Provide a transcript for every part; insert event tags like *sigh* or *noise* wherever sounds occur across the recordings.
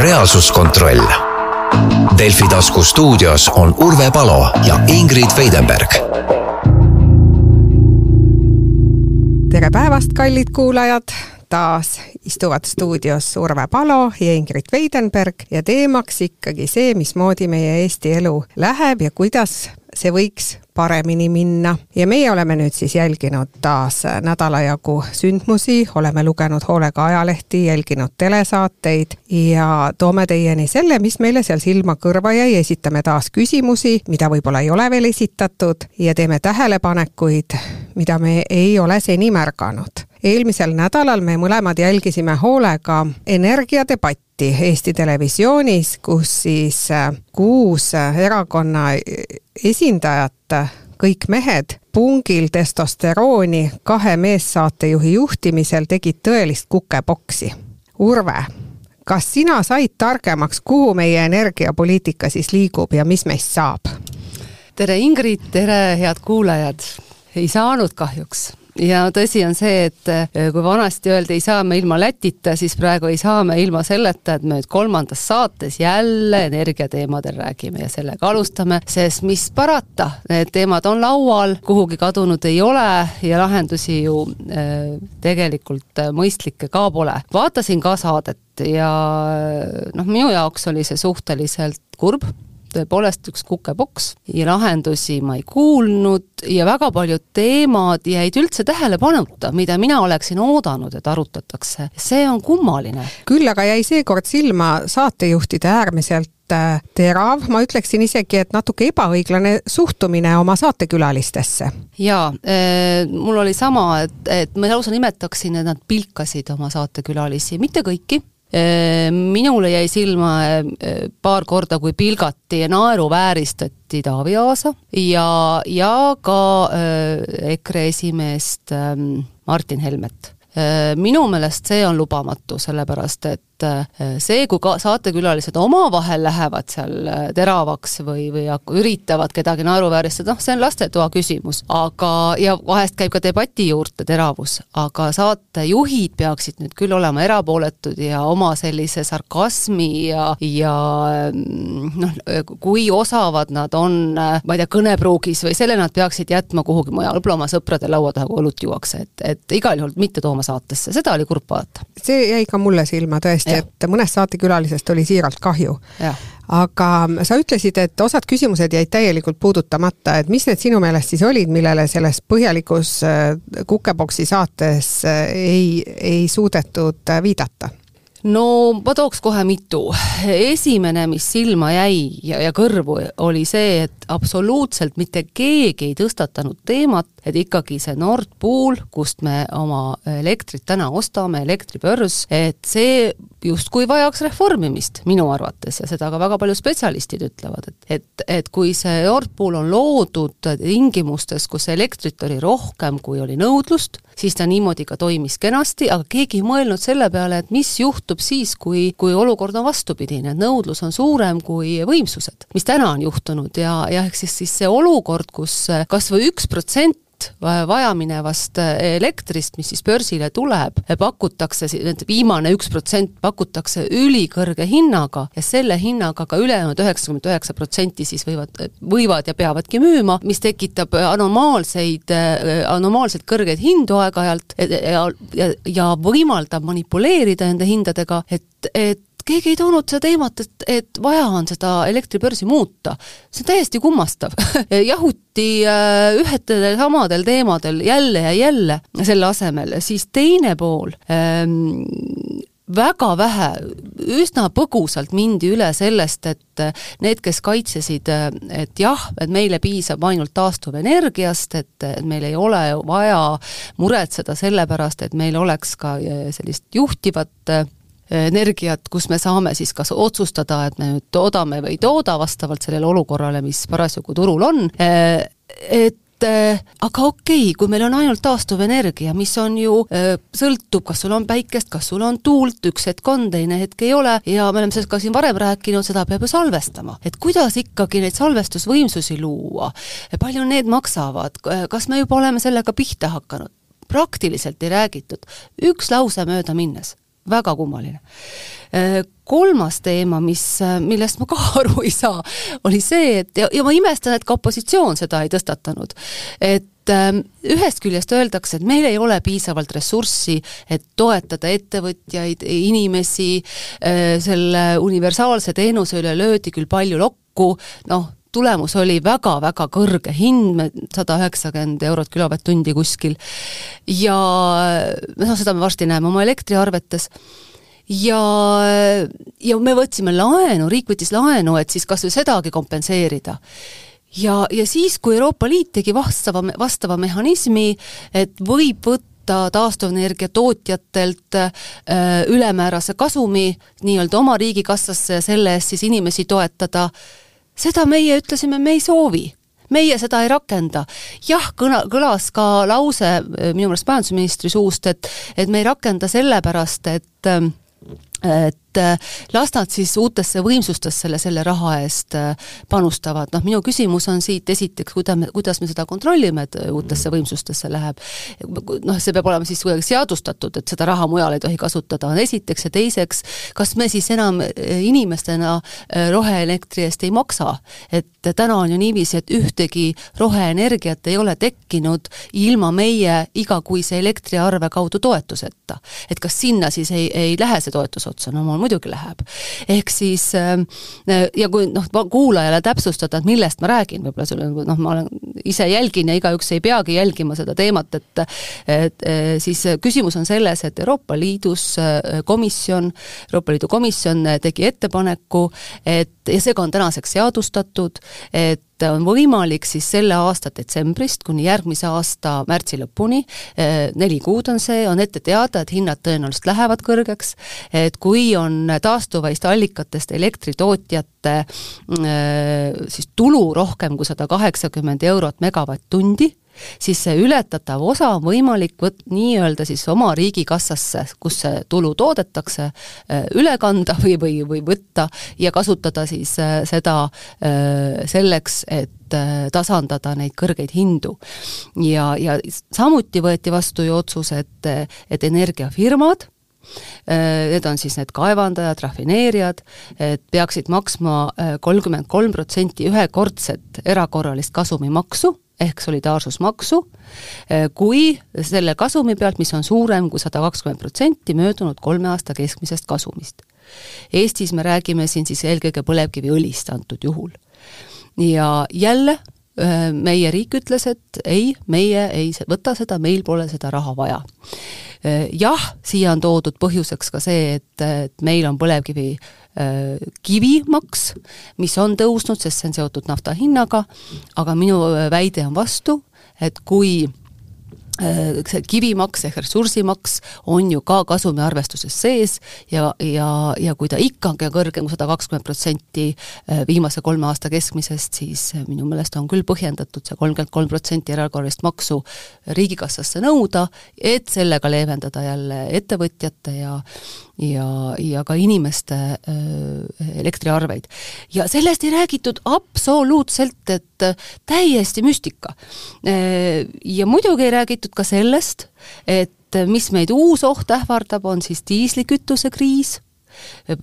reaalsuskontroll. Delfi tasku stuudios on Urve Palo ja Ingrid Veidenberg. tere päevast, kallid kuulajad taas istuvad stuudios Urve Palo ja Ingrid Veidenberg ja teemaks ikkagi see, mismoodi meie Eesti elu läheb ja kuidas see võiks paremini minna. ja meie oleme nüüd siis jälginud taas nädala jagu sündmusi, oleme lugenud hoolega ajalehti, jälginud telesaateid ja toome teieni selle, mis meile seal silma-kõrva jäi, esitame taas küsimusi, mida võib-olla ei ole veel esitatud ja teeme tähelepanekuid, mida me ei ole seni märganud eelmisel nädalal me mõlemad jälgisime hoolega energiadebatti Eesti Televisioonis, kus siis äh, kuus erakonna esindajat, kõik mehed, pungil testosterooni kahe meessaatejuhi juhtimisel tegid tõelist kukepoksi. Urve, kas sina said targemaks, kuhu meie energiapoliitika siis liigub ja mis meist saab? tere, Ingrid, tere, head kuulajad! ei saanud kahjuks ja tõsi on see, et äh, kui vanasti öeldi, ei saa me ilma Lätita, siis praegu ei saa me ilma selleta, et me nüüd kolmandas saates jälle energiateemadel räägime ja sellega alustame, sest mis parata, need teemad on laual, kuhugi kadunud ei ole ja lahendusi ju äh, tegelikult äh, mõistlikke ka pole. vaatasin ka saadet ja noh, minu jaoks oli see suhteliselt kurb tõepoolest üks kukepoks ja lahendusi ma ei kuulnud ja väga paljud teemad jäid üldse tähelepanuta, mida mina oleksin oodanud, et arutatakse. see on kummaline. küll aga jäi seekord silma saatejuhtide äärmiselt äh, terav, ma ütleksin isegi, et natuke ebaõiglane suhtumine oma saatekülalistesse. jaa, äh, mul oli sama, et, et ma lausa nimetaksin, et nad pilkasid oma saatekülalisi, mitte kõiki minule jäi silma eh, paar korda, kui pilgati ja naeruvääristati Taavi Aasa ja, ja ka eh, EKRE esimeest ehm, Martin Helmet. Ehm, minu meelest see on lubamatu, sellepärast et et äh, see, kui ka saatekülalised omavahel lähevad seal äh, teravaks või, või üritavad kedagi naeruvääristada, noh, see on lastetoa küsimus, aga, ja vahest käib ka debati juurde teravus, aga saatejuhid peaksid nüüd küll olema erapooletud ja oma sellise sarkasmi ja, ja mm, noh, kui osavad nad on, äh, ma ei tea, kõnepruugis või selle nad peaksid jätma kuhugi mujale, võib-olla oma sõprade laua taha, kui õlut juuakse, et, et igal juhul mitte tooma saatesse, seda oli kurb vaadata. see jäi ka mulle silma tõesti, et mõnest saatekülalisest oli siiralt kahju. aga sa ütlesid, et osad küsimused jäid täielikult puudutamata, et mis need sinu meelest siis olid, millele selles põhjalikus äh, Kukepoksi saates äh, ei, ei suudetud äh, viidata? No ma tooks kohe mitu. esimene, mis silma jäi ja, ja kõrvu, oli see, et absoluutselt mitte keegi ei tõstatanud teemat, et ikkagi see Nord Pool, kust me oma elektrit täna ostame, elektribörs, et see justkui vajaks reformimist minu arvates ja seda ka väga paljud spetsialistid ütlevad, et, et, et kui see Nord Pool on loodud tingimustes, kus elektrit oli rohkem, kui oli nõudlust, siis ta niimoodi ka toimis kenasti, aga keegi ei mõelnud selle peale, et mis juhtub siis, kui, kui olukord on vastupidine, nõudlus on suurem kui võimsused, mis täna on juhtunud. Ja, ja ehk siis, siis see olukord, kus kas või üks protsent vajaminevast elektrist, mis siis börsile tuleb, pakutakse, viimane üks protsent pakutakse ülikõrge hinnaga ja selle hinnaga ka ülejäänud üheksakümmend üheksa protsenti siis võivad, võivad ja peavadki müüma, mis tekitab anomaalseid, anomaalselt kõrgeid hindu aeg-ajalt ja, ja, ja võimaldab manipuleerida nende hindadega, et, et keegi ei toonud seda teemat, et, et vaja on seda elektribörsi muuta. see on täiesti kummastav *laughs* jahuti äh, ühedel samadel teemadel jälle ja jälle selle asemel, siis teine pool ähm, väga vähe, üsna põgusalt mindi üle sellest, et äh, need, kes kaitsesid, äh, et jah, et meile piisab ainult taastuvenergiast, et, et meil ei ole vaja muretseda selle pärast, et meil oleks ka sellist juhtivat energiat, kus me saame siis kas otsustada, et me nüüd toodame või ei tooda vastavalt sellele olukorrale, mis parasjagu turul on, et aga okei okay,, kui meil on ainult taastuvenergia, mis on ju, sõltub, kas sul on päikest, kas sul on tuult, üks hetk on, teine hetk ei ole ja me oleme sellest ka siin varem rääkinud, seda peab ju salvestama. et kuidas ikkagi neid salvestusvõimsusi luua, palju need maksavad, kas me juba oleme sellega pihta hakanud? praktiliselt ei räägitud, üks lause mööda minnes väga kummaline. Äh, kolmas teema, mis, millest ma ka *laughs* aru ei saa, oli see, et ja, ja ma imestan, et ka opositsioon seda ei tõstatanud. et ähm, ühest küljest öeldakse, et meil ei ole piisavalt ressurssi, et toetada ettevõtjaid, inimesi, äh, selle universaalse teenuse üle löödi küll palju lokku, noh, tulemus oli väga-väga kõrge hind, sada üheksakümmend eurot kilovatt-tundi kuskil. ja noh, seda me varsti näeme oma elektriarvetes ja, ja me võtsime laenu, riik võttis laenu, et siis kas või sedagi kompenseerida ja, ja siis, kui Euroopa Liit tegi vastava, vastava mehhanismi, et võib võtta taastuvenergia tootjatelt äh, ülemäärase kasumi nii-öelda oma riigikassasse ja selle eest siis inimesi toetada, seda meie ütlesime, me ei soovi meie seda ei rakenda. jah, kõna, kõlas ka lause äh, minu meelest majandusministri suust, et et me ei rakenda sellepärast, et äh, et äh, las nad siis uutesse võimsustesse selle, selle raha eest äh, panustavad, noh minu küsimus on siit esiteks, kuida- kuidas me seda kontrollime, et uutesse võimsustesse läheb, noh, see peab olema siis kuidagi seadustatud, et seda raha mujal ei tohi kasutada, on esiteks, ja teiseks, kas me siis enam äh, inimestena roheelektri eest ei maksa? et täna on ju niiviisi, et ühtegi roheenergiat ei ole tekkinud ilma meie igakuise elektriarve kaudu toetuseta. et kas sinna siis ei, ei lähe see toetus otsa, no mul muidugi läheb. ehk siis ähm, ja kui noh, kuulajale täpsustada, et millest ma räägin, võib-olla sul on noh, ma olen, ise jälgin ja igaüks ei peagi jälgima seda teemat, et et siis küsimus on selles, et Euroopa Liidus äh, komisjon, Euroopa Liidu komisjon tegi ettepaneku, et ja see ka on tänaseks seadustatud, et on võimalik siis selle aasta detsembrist kuni järgmise aasta märtsi lõpuni, eh, neli kuud on see, on ette teada, et hinnad tõenäoliselt lähevad kõrgeks, et kui on taastuvaist allikatest elektritootjate eh, siis tulu rohkem kui sada kaheksakümmend eurot megavatt-tundi, siis see ületatav osa on võimalik võt-, nii-öelda siis oma riigikassasse, kus see tulu toodetakse, äh, üle kanda või, või, või võtta ja kasutada siis äh, seda äh, selleks, et tasandada neid kõrgeid hindu. ja, ja samuti võeti vastu ju otsus, et, et energiafirmad, Need on siis need kaevandajad, rafineerijad, et peaksid maksma kolmkümmend kolm protsenti ühekordset erakorralist kasumimaksu ehk solidaarsusmaksu, eh, kui selle kasumi pealt, mis on suurem kui sada kakskümmend protsenti möödunud kolme aasta keskmisest kasumist. Eestis me räägime siin siis eelkõige põlevkiviõlist antud juhul. ja jälle eh, meie riik ütles, et ei, meie ei võta seda, meil pole seda raha vaja. Eh, jah, siia on toodud põhjuseks ka see, et, et meil on põlevkivi Äh, kivimaks, mis on tõusnud, sest see on seotud nafta hinnaga, aga minu äh, väide on vastu, et kui äh, see kivimaks ehk ressursimaks on ju ka kasumiarvestuses sees ja, ja, ja kui ta ikkagi on kõrgem kui sada kakskümmend protsenti viimase kolme aasta keskmisest, siis minu meelest on küll põhjendatud see kolmkümmend kolm protsenti erakorralist maksu riigikassasse nõuda, et sellega leevendada jälle ettevõtjate ja ja, ja ka inimeste elektriarveid. ja sellest ei räägitud absoluutselt, et täiesti müstika. Ja muidugi ei räägitud ka sellest, et mis meid uus oht ähvardab, on siis diislikütuse kriis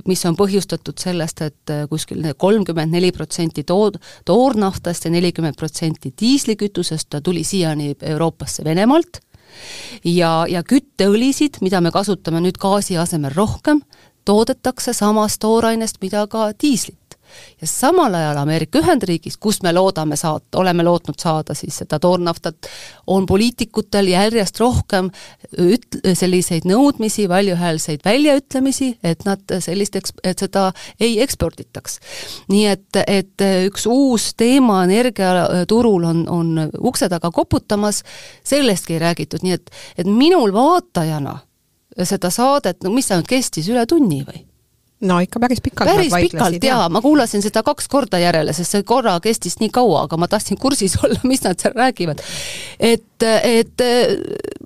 mis on põhjustatud sellest, et kuskil kolmkümmend neli protsenti tood-, toornaftast ja nelikümmend protsenti diislikütusest tuli siiani Euroopasse Venemaalt ja, ja kütteõlisid, mida me kasutame nüüd gaasi asemel rohkem, toodetakse samast toorainest, mida ka diislit ja samal ajal Ameerika Ühendriigis, kust me loodame saata, oleme lootnud saada siis seda toornaftat, on poliitikutel järjest rohkem üt-, selliseid nõudmisi, valjuhäälseid väljaütlemisi, et nad sellist eks-, et seda ei eksporditaks. nii et, et üks uus teema energiaturul on, on ukse taga koputamas, sellestki ei räägitud, nii et, et minul vaatajana seda saadet, no mis ta nüüd kestis, üle tunni või? No ikka päris pikalt päris pikalt jaa, ma kuulasin seda kaks korda järele, sest see korra kestis nii kaua, aga ma tahtsin kursis *laughs* olla, mis nad seal räägivad. et, et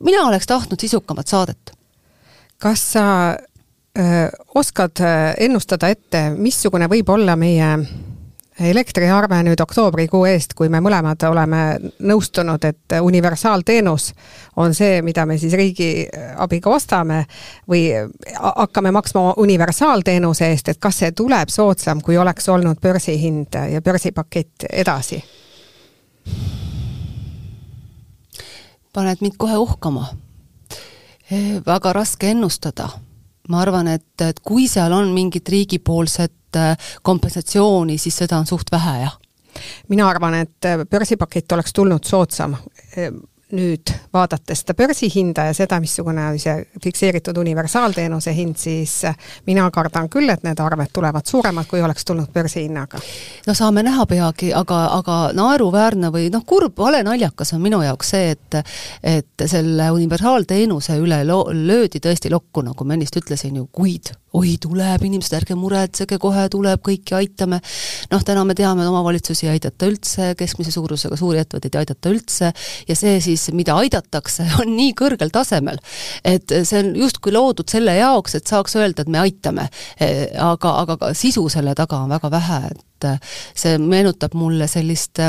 mina oleks tahtnud sisukamat saadet. kas sa öö, oskad ennustada ette, missugune võib olla meie elektriarve nüüd oktoobrikuu eest, kui me mõlemad oleme nõustunud, et universaalteenus on see, mida me siis riigi abiga ostame või hakkame maksma universaalteenuse eest, et kas see tuleb soodsam, kui oleks olnud börsihind ja börsipakett edasi? paned mind kohe uhkama. väga raske ennustada ma arvan, et, et kui seal on mingit riigipoolset äh, kompensatsiooni, siis seda on suht vähe, jah. mina arvan, et äh, börsipakett oleks tulnud soodsam nüüd vaadates seda börsihinda ja seda, missugune on see fikseeritud universaalteenuse hind, siis mina kardan küll, et need arved tulevad suuremad, kui oleks tulnud börsihinnaga. no saame näha peagi, aga, aga naeruväärne või noh, kurb, vale naljakas on minu jaoks see, et et selle universaalteenuse üle lo-, löödi tõesti lokku, nagu ma ennist ütlesin ju, kuid oi, tuleb inimesed, ärge muretsege, kohe tuleb, kõiki aitame. noh, täna me teame, et omavalitsusi ei aidata üldse, keskmise suurusega suuri ettevõtteid ei aidata üldse ja see siis, mida aidatakse, *laughs* on nii kõrgel tasemel, et see on justkui loodud selle jaoks, et saaks öelda, et me aitame. aga, aga sisu selle taga on väga vähe, et see meenutab mulle sellist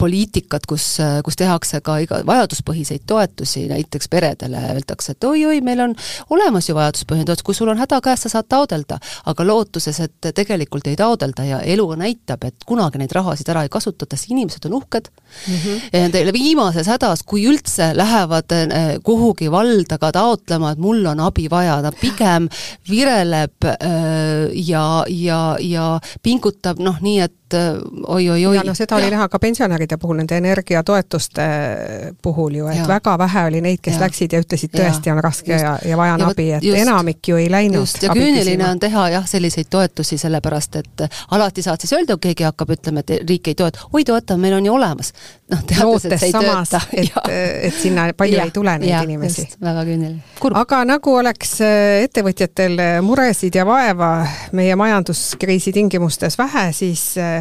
poliitikat, kus, kus tehakse ka iga, vajaduspõhiseid toetusi näiteks peredele, öeldakse, et oi-oi, meil on olemas ju vajaduspõhine toetus, kui sul on häda käes, sa saad taodelda. aga lootuses, et tegelikult ei taodelda ja elu näitab, et kunagi neid rahasid ära ei kasutata, siis inimesed on uhked mm. -hmm. Teile viimases hädas, kui üldse lähevad eh, kuhugi valda ka taotlema, et mul on abi vaja, ta pigem vireleb äh, ja, ja, ja pingutab noh, nii et oi-oi-oi. ja noh, seda oli näha ka pensionäride puhul, nende energiatoetuste puhul ju, et ja. väga vähe oli neid, kes ja. läksid ja ütlesid, tõesti on raske just. ja, ja vajan ja abi, et just. enamik ju ei läinud. just, ja küüniline on teha jah, selliseid toetusi, sellepärast et alati saad siis öelda, kui keegi hakkab ütlema, et riik ei toeta, oi toetame, meil on ju olemas. noh, teades, et see ei samas, tööta. et, et sinna palju ja. ei tule neid ja, inimesi. väga küüniline. aga nagu oleks äh, ettevõtjatel muresid ja vaeva meie majanduskriisi tingimustes vähe, siis äh,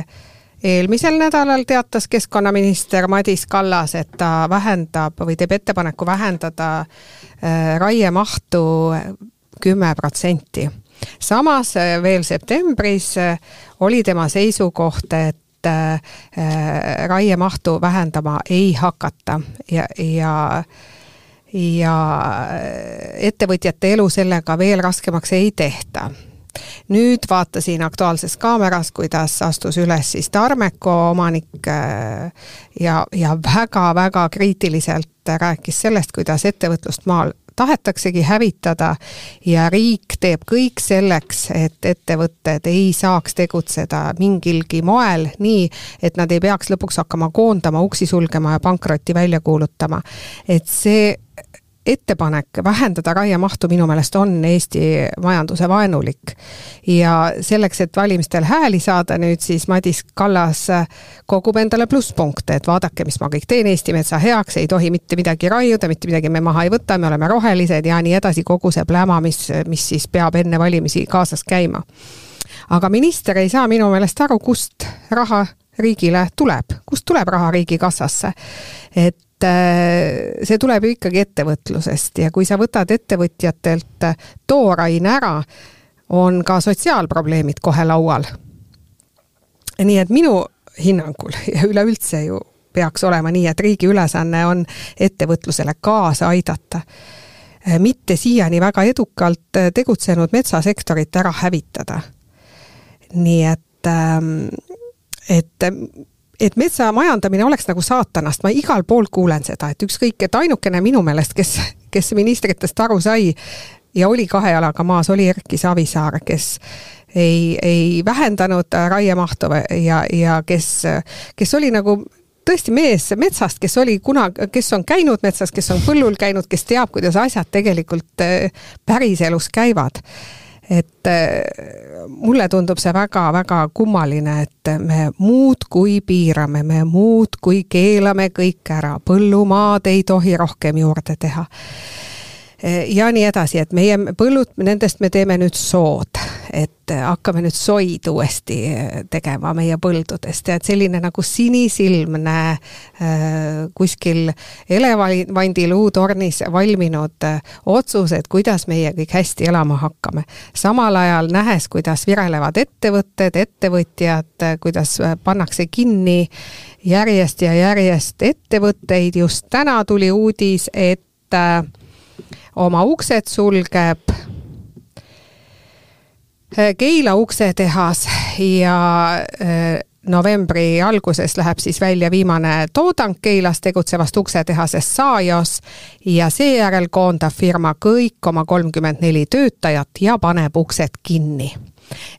eelmisel nädalal teatas keskkonnaminister Madis Kallas, et ta vähendab või teeb ettepaneku vähendada äh, raiemahtu kümme protsenti. samas äh, veel septembris äh, oli tema seisukoht, et raiemahtu vähendama ei hakata ja, ja ja ettevõtjate elu sellega veel raskemaks ei tehta nüüd vaatasin Aktuaalses Kaameras, kuidas astus üles siis Tarmeko omanik äh, ja, ja väga-väga kriitiliselt rääkis sellest, kuidas ettevõtlust maal tahetaksegi hävitada ja riik teeb kõik selleks, et ettevõtted ei saaks tegutseda mingilgi moel nii, et nad ei peaks lõpuks hakkama koondama, uksi sulgema ja pankrotti välja kuulutama. et see ettepanek vähendada raiemahtu minu meelest on Eesti majanduse vaenulik. ja selleks, et valimistel hääli saada, nüüd siis Madis Kallas kogub endale plusspunkte, et vaadake, mis ma kõik teen Eesti metsa heaks, ei tohi mitte midagi raiuda, mitte midagi me maha ei võta, me oleme rohelised ja nii edasi, kogu see pläma, mis, mis siis peab enne valimisi kaasas käima. aga minister ei saa minu meelest aru, kust raha riigile tuleb, kust tuleb raha riigikassasse. et Äh, see tuleb ju ikkagi ettevõtlusest ja kui sa võtad ettevõtjatelt tooraine ära, on ka sotsiaalprobleemid kohe laual. nii et minu hinnangul *laughs* ja üleüldse ju peaks olema nii, et riigi ülesanne on ettevõtlusele kaasa aidata. Äh, mitte siiani väga edukalt äh, tegutsenud metsasektorit ära hävitada. nii et, ähm, et et metsa majandamine oleks nagu saatanast, ma igal pool kuulen seda, et ükskõik, et ainukene minu meelest, kes, kes ministritest aru sai ja oli kahe jalaga maas, oli Erki Savisaar, kes ei, ei vähendanud raiemahtu ja, ja kes, kes oli nagu tõesti mees metsast, kes oli kunagi, kes on käinud metsas, kes on põllul käinud, kes teab, kuidas asjad tegelikult päriselus käivad et äh, mulle tundub see väga-väga kummaline, et me muudkui piirame, me muudkui keelame kõik ära, põllumaad ei tohi rohkem juurde teha. Äh, ja nii edasi, et meie põllud, nendest me teeme nüüd sood, et hakkame nüüd soid uuesti tegema meie põldudest. Ja et selline nagu sinisilmne kuskil elevandi luutornis valminud otsus, et kuidas meie kõik hästi elama hakkame. samal ajal nähes, kuidas virelevad ettevõtted, ettevõtjad, kuidas pannakse kinni järjest ja järjest ettevõtteid, just täna tuli uudis, et äh, oma uksed sulgeb. äh, Keila uksetehas ja äh, novembri alguses läheb siis välja viimane toodang Keilas tegutsevast uksetehasest Saajos ja seejärel koondab firma kõik oma kolmkümmend neli töötajat ja paneb uksed kinni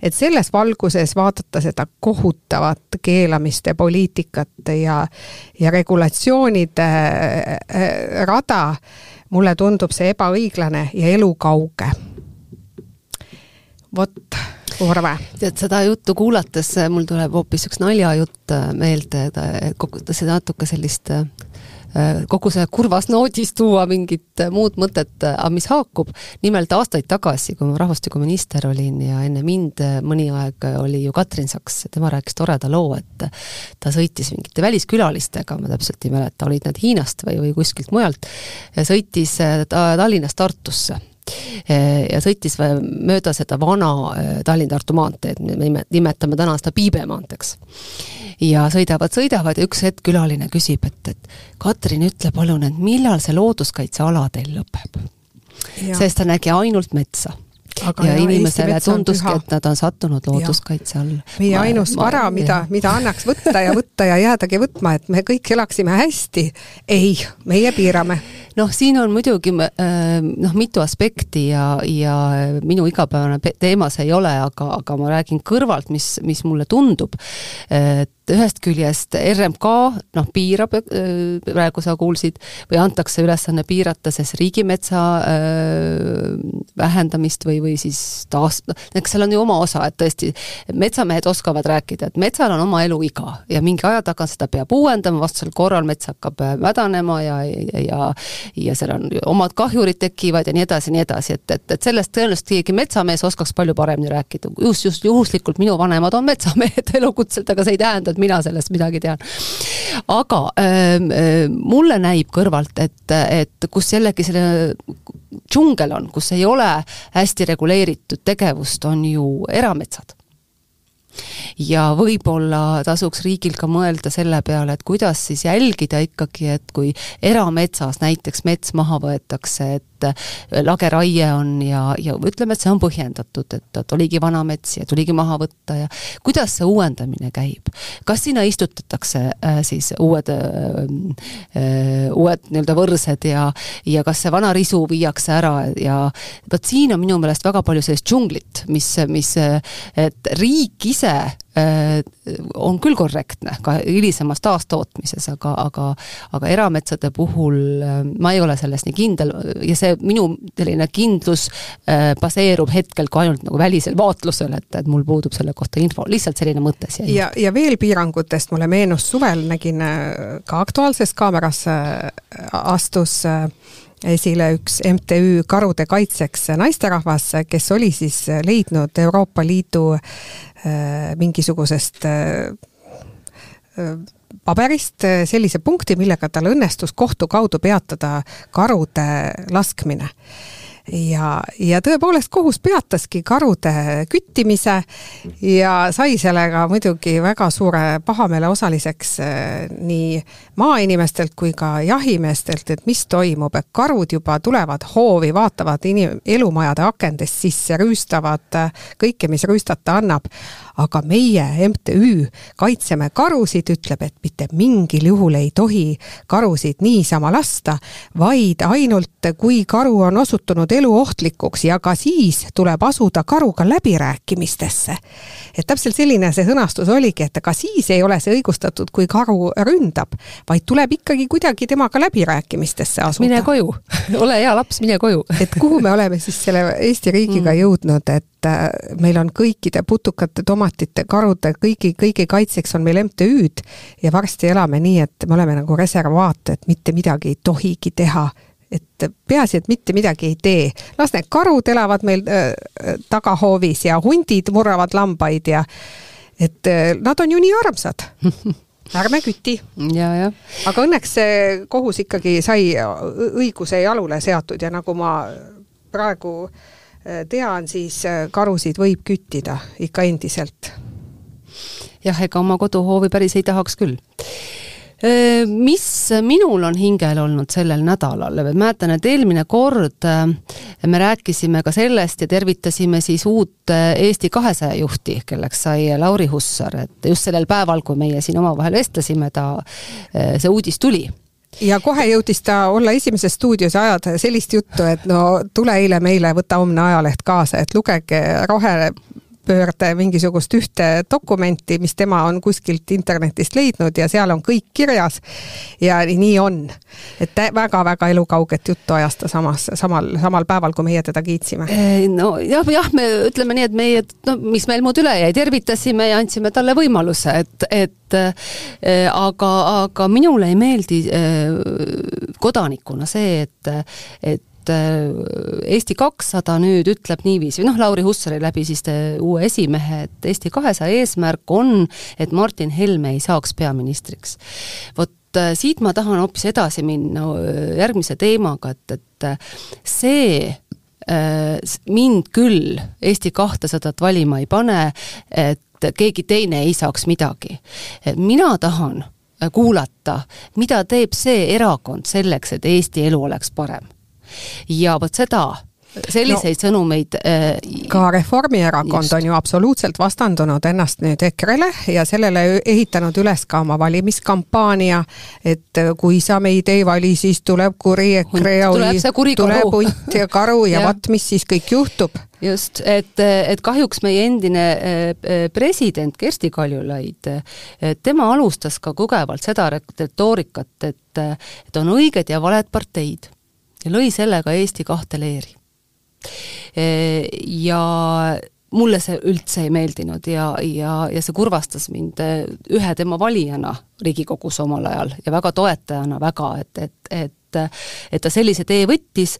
et selles valguses vaadata seda kohutavat keelamiste poliitikat ja, ja regulatsioonide äh, rada, mulle tundub see ebaõiglane ja elukauge. Vot, Urve. tead, seda juttu kuulates mul tuleb hoopis üks naljajutt meelde, et see natuke sellist kogu see kurvas noodis tuua mingit muud mõtet, aga mis haakub, nimelt aastaid tagasi, kui ma rahvastikuminister olin ja enne mind mõni aeg oli ju Katrin Saks, tema rääkis toreda loo, et ta sõitis mingite väliskülalistega, ma täpselt ei mäleta, olid nad Hiinast või, või kuskilt mujalt, sõitis Tallinnast Tartusse ja sõitis mööda seda vana Tallinn-Tartu maanteed, me nimetame täna seda Piibe maanteeks. Ja sõidavad, sõidavad ja üks hetk külaline küsib, et, et Katrin, ütle palun, et millal see looduskaitseala teil lõpeb? sest ta nägi ainult metsa. Aga ja, ja inimesele tunduski, et nad on sattunud looduskaitse alla. meie ma, ainus ma, vara, mida, mida annaks võtta ja võtta ja jäädagi võtma, et me kõik elaksime hästi, ei, meie piirame noh, siin on muidugi äh, noh, mitu aspekti ja, ja minu igapäevane teema see ei ole, aga, aga ma räägin kõrvalt, mis, mis mulle tundub, et ühest küljest RMK noh, piirab, äh, praegu sa kuulsid, või antakse ülesanne piirata siis riigimetsa äh, vähendamist või, või siis taas-, noh, eks seal on ju oma osa, et tõesti, metsamehed oskavad rääkida, et metsal on oma eluiga ja mingi aja tagant seda peab uuendama, vastasel korral mets hakkab mädanema ja, ja, ja ja seal on omad kahjurid tekivad ja nii edasi ja nii edasi, et, et, et sellest tõenäoliselt keegi metsamees oskaks palju paremini rääkida, just, just juhuslikult minu vanemad on metsamehed *laughs* elukutselt, aga see ei tähenda, et mina sellest midagi tean. aga äh, mulle näib kõrvalt, et, et kus jällegi selle džungel on, kus ei ole hästi reguleeritud tegevust, on ju erametsad ja võib-olla tasuks riigil ka mõelda selle peale, et kuidas siis jälgida ikkagi, et kui erametsas näiteks mets maha võetakse, et lageraie on ja, ja ütleme, et see on põhjendatud, et, et oligi vana mets ja tuligi maha võtta ja kuidas see uuendamine käib? kas sinna istutatakse äh, siis uued äh,, äh uued nii-öelda võrsed ja, ja kas see vana risu viiakse ära ja vot siin on minu meelest väga palju sellist džunglit, mis, mis, et riik ise Äh, on küll korrektne ka hilisemas taastootmises, aga, aga aga erametsade puhul äh, ma ei ole selles nii kindel ja see minu selline kindlus äh, baseerub hetkel ka ainult nagu välisel vaatlusel, et, et mul puudub selle kohta info, lihtsalt selline mõte siia. ja, ja veel piirangutest mulle meenus suvel, nägin ka Aktuaalses Kaameras astus esile üks MTÜ Karude Kaitseks naisterahvas, kes oli siis leidnud Euroopa Liidu Äh, mingisugusest äh, äh, paberist sellise punkti, millega tal õnnestus kohtu kaudu peatada karude laskmine ja, ja tõepoolest kohus peataski karude küttimise ja sai sellega muidugi väga suure pahameele osaliseks äh, nii maainimestelt kui ka jahimeestelt, et mis toimub, et karud juba tulevad hoovi, vaatavad inim-, elumajade akendest sisse, rüüstavad äh, kõike, mis rüüstata annab. Aga meie MTÜ Kaitseme karusid ütleb, et mitte mingil juhul ei tohi karusid niisama lasta, vaid ainult kui karu on osutunud eluohtlikuks ja ka siis tuleb asuda karuga läbirääkimistesse. et täpselt selline see sõnastus oligi, et ka siis ei ole see õigustatud, kui karu ründab, vaid tuleb ikkagi kuidagi temaga läbirääkimistesse asuda. mine koju *laughs* ole hea laps, mine koju et kuhu me oleme siis selle Eesti riigiga mm. jõudnud, et äh, meil on kõikide putukate, tomatite, karude, kõigi, kõigi kaitseks on meil MTÜ-d ja varsti elame nii, et me oleme nagu reservaat, et mitte midagi ei tohigi teha et peaasi, et mitte midagi ei tee. las need karud elavad meil äh, tagahoovis ja hundid murravad lambaid ja et äh, nad on ju nii armsad *laughs* ärme küti. aga õnneks see kohus ikkagi sai õiguse jalule seatud ja nagu ma praegu äh, tean, siis äh, karusid võib küttida ikka endiselt. jah, ega oma koduhoovi päris ei tahaks küll. Mis minul on hingel olnud sellel nädalal, mäletan, et eelmine kord me rääkisime ka sellest ja tervitasime siis uut Eesti kahesaja juhti, kelleks sai Lauri Hussar, et just sellel päeval, kui meie siin omavahel vestlesime, ta, see uudis tuli ja kohe jõudis ta olla esimeses stuudios ja ajada sellist juttu, et no tule eile meile, võta homne ajaleht kaasa, et lugege rohe rohepöörde mingisugust ühte dokumenti, mis tema on kuskilt internetist leidnud ja seal on kõik kirjas. ja nii on. et väga-väga elukauget juttu ajas ta samas, samal, samal päeval, kui meie teda kiitsime. no jah, jah, me ütleme nii, et meie, no mis meil muud üle jäi, tervitasime ja andsime talle võimaluse, et, et äh, aga, aga minule ei meeldi äh, kodanikuna see, et, et et äh, Eesti kakssada nüüd ütleb niiviisi, noh, Lauri Hussari läbi siis uue esimehe, et Eesti kahesaja eesmärk on, et Martin Helme ei saaks peaministriks. vot äh, siit ma tahan hoopis edasi minna äh, järgmise teemaga, et, et see mind küll Eesti kahtesadat valima ei pane, et keegi teine ei saaks midagi. mina tahan kuulata, mida teeb see erakond selleks, et Eesti elu oleks parem ja vot seda selliseid no, sõnumeid äh, ka Reformierakond just. on ju absoluutselt vastandunud ennast nüüd EKRE-le ja sellele ehitanud üles ka oma valimiskampaania, et kui sa meid ei vali, siis tuleb kuri EKRE ja tuleb, tuleb hunt ja karu ja, *laughs* ja vot, mis siis kõik juhtub. just, et, et kahjuks meie endine äh, president Kersti Kaljulaid, tema alustas ka tugevalt seda retoorikat, et, et on õiged ja valed parteid ja lõi sellega Eesti kahte leeri. Ja mulle see üldse ei meeldinud ja, ja, ja see kurvastas mind e, ühe tema valijana Riigikogus omal ajal ja väga toetajana väga, et, et, et et ta sellise tee võttis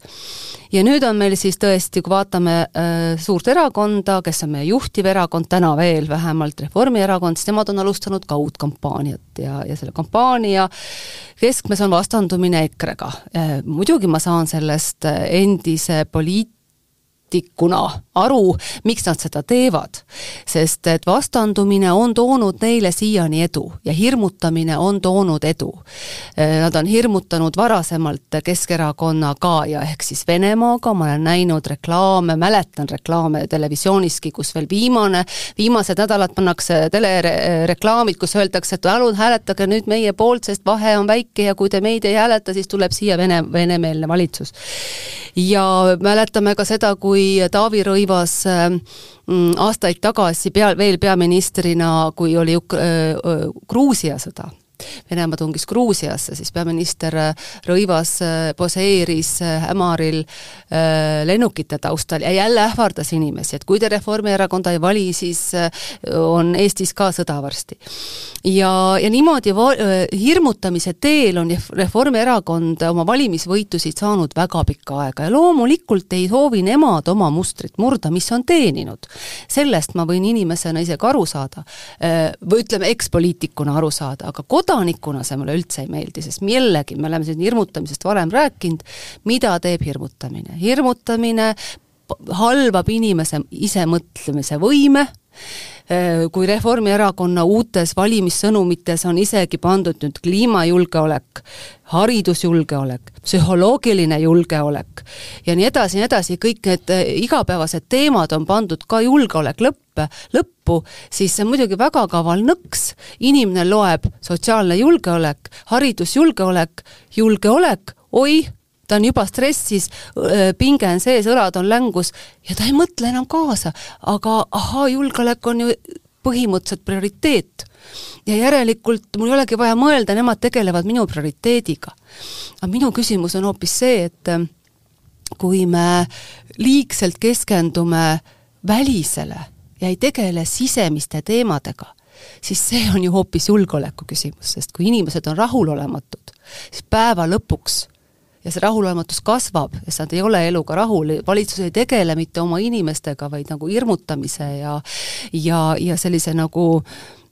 ja nüüd on meil siis tõesti, kui vaatame äh, suurt erakonda, kes on meie juhtiv erakond täna veel vähemalt, Reformierakond, siis nemad on alustanud ka uut kampaaniat ja, ja selle kampaania keskmes on vastandumine EKRE-ga äh,. Muidugi ma saan sellest endise poliit-, poliitikuna aru, miks nad seda teevad. sest et vastandumine on toonud neile siiani edu ja hirmutamine on toonud edu. Nad on hirmutanud varasemalt Keskerakonnaga ja ehk siis Venemaaga, ma olen näinud reklaame, mäletan reklaame televisiooniski, kus veel viimane, viimased nädalad pannakse telereklaamid, kus öeldakse, et palun hääletage nüüd meie poolt, sest vahe on väike ja kui te meid ei hääleta, siis tuleb siia Vene, venemeelne valitsus. ja mäletame ka seda, kui kui Taavi Rõivas äh, mm, aastaid tagasi pea, veel peaministrina, kui oli äh, Gruusia sõda Venemaa tungis Gruusiasse, siis peaminister äh, Rõivas äh, poseeris äh, Ämaril lennukite taustal ja jälle ähvardas inimesi, et kui te Reformierakonda ei vali, siis on Eestis ka sõda varsti. ja, ja niimoodi va-, hirmutamise teel on Reformierakond oma valimisvõitusid saanud väga pikka aega ja loomulikult ei soovi nemad oma mustrit murda, mis on teeninud. sellest ma võin inimesena isegi aru saada, või ütleme, ekspoliitikuna aru saada, aga kod-, kodanikuna see mulle üldse ei meeldi, sest jällegi, me oleme siin hirmutamisest varem rääkinud, mida teeb hirmutamine? hirmutamine halvab inimese isemõtlemise võime, kui Reformierakonna uutes valimissõnumites on isegi pandud nüüd kliimajulgeolek, haridusjulgeolek, psühholoogiline julgeolek ja nii edasi ja nii edasi, kõik need igapäevased teemad on pandud ka julgeolek lõppe, lõppu, siis see on muidugi väga kaval nõks, inimene loeb sotsiaalne julgeolek, haridusjulgeolek, julgeolek, oi, ta on juba stressis, pinge on sees, õlad on längus ja ta ei mõtle enam kaasa. aga ahaa, julgeolek on ju põhimõtteliselt prioriteet. ja järelikult mul ei olegi vaja mõelda, nemad tegelevad minu prioriteediga. aga minu küsimus on hoopis see, et kui me liigselt keskendume välisele ja ei tegele sisemiste teemadega, siis see on ju hoopis julgeoleku küsimus, sest kui inimesed on rahulolematud, siis päeva lõpuks ja see rahulolematus kasvab, sest nad ei ole eluga rahul, valitsus ei tegele mitte oma inimestega, vaid nagu hirmutamise ja ja, ja sellise nagu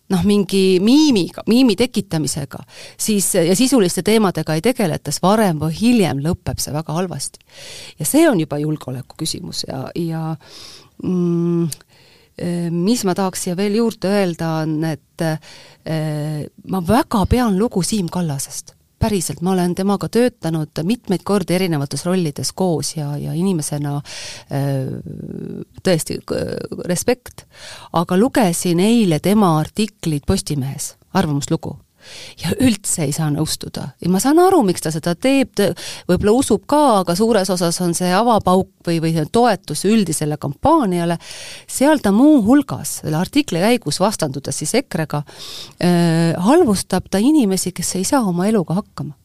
noh, mingi miimiga, miimi tekitamisega, siis ja sisuliste teemadega ei tegeleta, siis varem või hiljem lõpeb see väga halvasti. ja see on juba julgeoleku küsimus ja, ja mm, eh, mis ma tahaks siia veel juurde öelda, on, et eh, ma väga pean lugu Siim Kallasest päriselt, ma olen temaga töötanud mitmeid kordi erinevates rollides koos ja, ja inimesena äh, tõesti respekt. aga lugesin eile tema artiklit Postimehes, arvamuslugu ja üldse ei saa nõustuda. ja ma saan aru, miks ta seda teeb, võib-olla usub ka, aga suures osas on see avapauk või, või toetus üldisele kampaaniale, seal ta muuhulgas selle artikli käigus, vastandudes siis EKRE-ga äh,, halvustab ta inimesi, kes ei saa oma eluga hakkama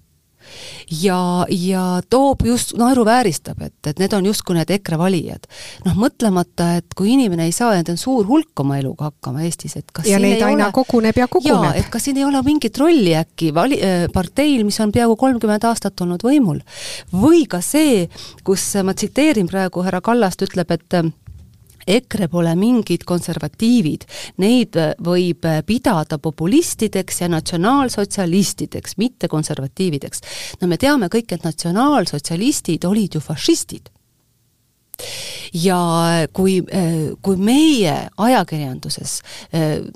ja, ja toob just, naeruvääristab, et, et need on justkui need EKRE valijad. noh, mõtlemata, et kui inimene ei saa, need on suur hulk oma eluga hakkama Eestis, et kas ja neid aina ole, koguneb ja koguneb. et kas siin ei ole mingit rolli äkki vali-, äh, parteil, mis on peaaegu kolmkümmend aastat olnud võimul. või ka see, kus ma tsiteerin praegu härra Kallast, ütleb, et EKRE pole mingid konservatiivid, neid äh, võib äh, pidada populistideks ja natsionaalsotsialistideks, mitte konservatiivideks. no me teame kõik, et natsionaalsotsialistid olid ju fašistid ja kui, äh, kui meie ajakirjanduses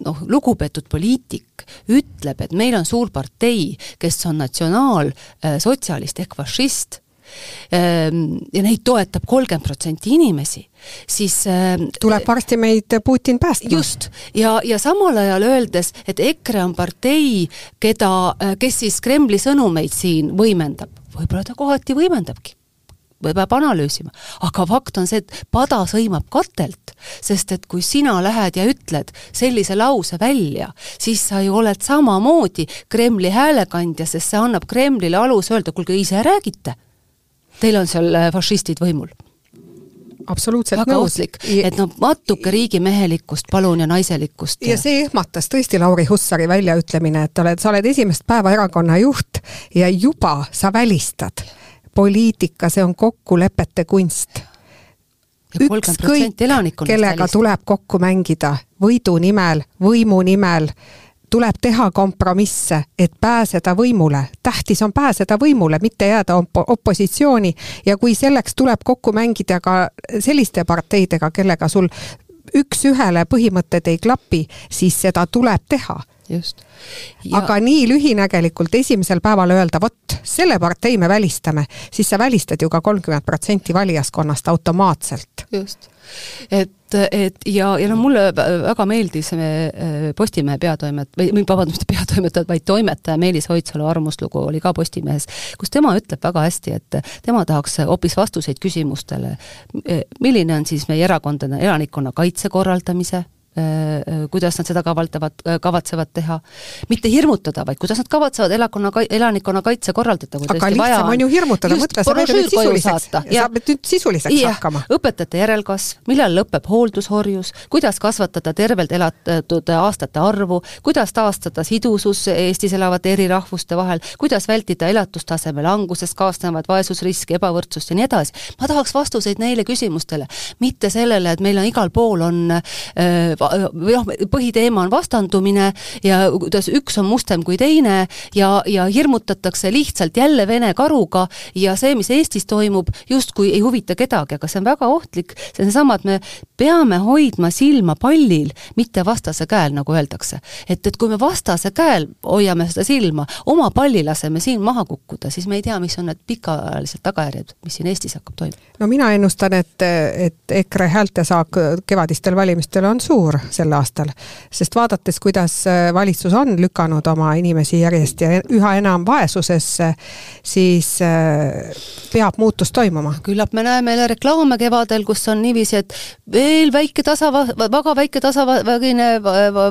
noh, lugupeetud poliitik ütleb, et meil on suur partei, kes on natsionaalsotsialist ehk fašist, Ehm, ja neid toetab kolmkümmend protsenti inimesi, siis ehm, tuleb varsti meid Putin päästma. just, ja, ja samal ajal öeldes, et EKRE on partei, keda, kes siis Kremli sõnumeid siin võimendab, võib-olla ta kohati võimendabki. Või peab analüüsima. aga fakt on see, et pada sõimab katelt, sest et kui sina lähed ja ütled sellise lause välja, siis sa ju oled samamoodi Kremli häälekandja, sest see annab Kremlile aluse öelda, kuulge, ise räägite. Teil on seal äh, fašistid võimul absoluutselt väga nõus. ohtlik, et no natuke riigimehelikkust palun ja naiselikkust. ja see ehmatas tõesti Lauri Hussari väljaütlemine, et oled, sa oled esimest päeva erakonna juht ja juba sa välistad. poliitika, see on kokkulepete kunst. ükskõik, kellega välist. tuleb kokku mängida võidu nimel, võimu nimel tuleb teha kompromisse, et pääseda võimule. tähtis on pääseda võimule, mitte jääda op-, opositsiooni ja kui selleks tuleb kokku mängida ka selliste parteidega, kellega sul üks-ühele põhimõtted ei klapi, siis seda tuleb teha just. aga nii lühinägelikult esimesel päeval öelda, vot selle partei me välistame, siis sa välistad ju ka kolmkümmend protsenti valijaskonnast automaatselt. just et, et ja, ja noh, mulle väga meeldis äh, Postimehe peatoimet-, või vabandust, mitte *laughs* peatoimetajad, vaid toimetaja Meelis Oidsalu arvamuslugu oli ka Postimehes, kus tema ütleb väga hästi, et tema tahaks hoopis vastuseid küsimustele, milline on siis meie erakondade, elanikkonna kaitse korraldamise kuidas nad seda kavaldavad, äh, kavatsevad teha. mitte hirmutada, vaid kuidas nad kavatsevad elakonna, elanikkonna kaitse korraldada, kui aga lihtsam on ju hirmutada, mõtle, sa pead nüüd sisuliseks, sa pead nüüd sisuliseks ja, hakkama. õpetajate järelkasv, millal lõpeb hooldushorjus, kuidas kasvatada tervelt elatud aastate arvu, kuidas taastada sidusus Eestis elavate eri rahvuste vahel, kuidas vältida elatustaseme langusest kaasnevat vaesusriski, ebavõrdsust ja nii edasi. ma tahaks vastuseid neile küsimustele, mitte sellele, et meil on igal pool on äh, või noh, põhiteema on vastandumine ja kuidas üks on mustem kui teine ja, ja hirmutatakse lihtsalt jälle Vene karuga ja see, mis Eestis toimub, justkui ei huvita kedagi, aga see on väga ohtlik, see on seesama, et me peame hoidma silma pallil, mitte vastase käel, nagu öeldakse. et, et kui me vastase käel hoiame seda silma, oma palli laseme siin maha kukkuda, siis me ei tea, mis on need pikaajalised tagajärjed, mis siin Eestis hakkab toimuma. no mina ennustan, et, et EKRE häältesaak kevadistel valimistel on suur suur sel aastal. sest vaadates, kuidas äh, valitsus on lükanud oma inimesi järjest ja üha enam vaesusesse, siis äh, peab muutus toimuma. küllap me näeme jälle reklaame kevadel, kus on niiviisi, et veel väike tasa, väga väike tasavägine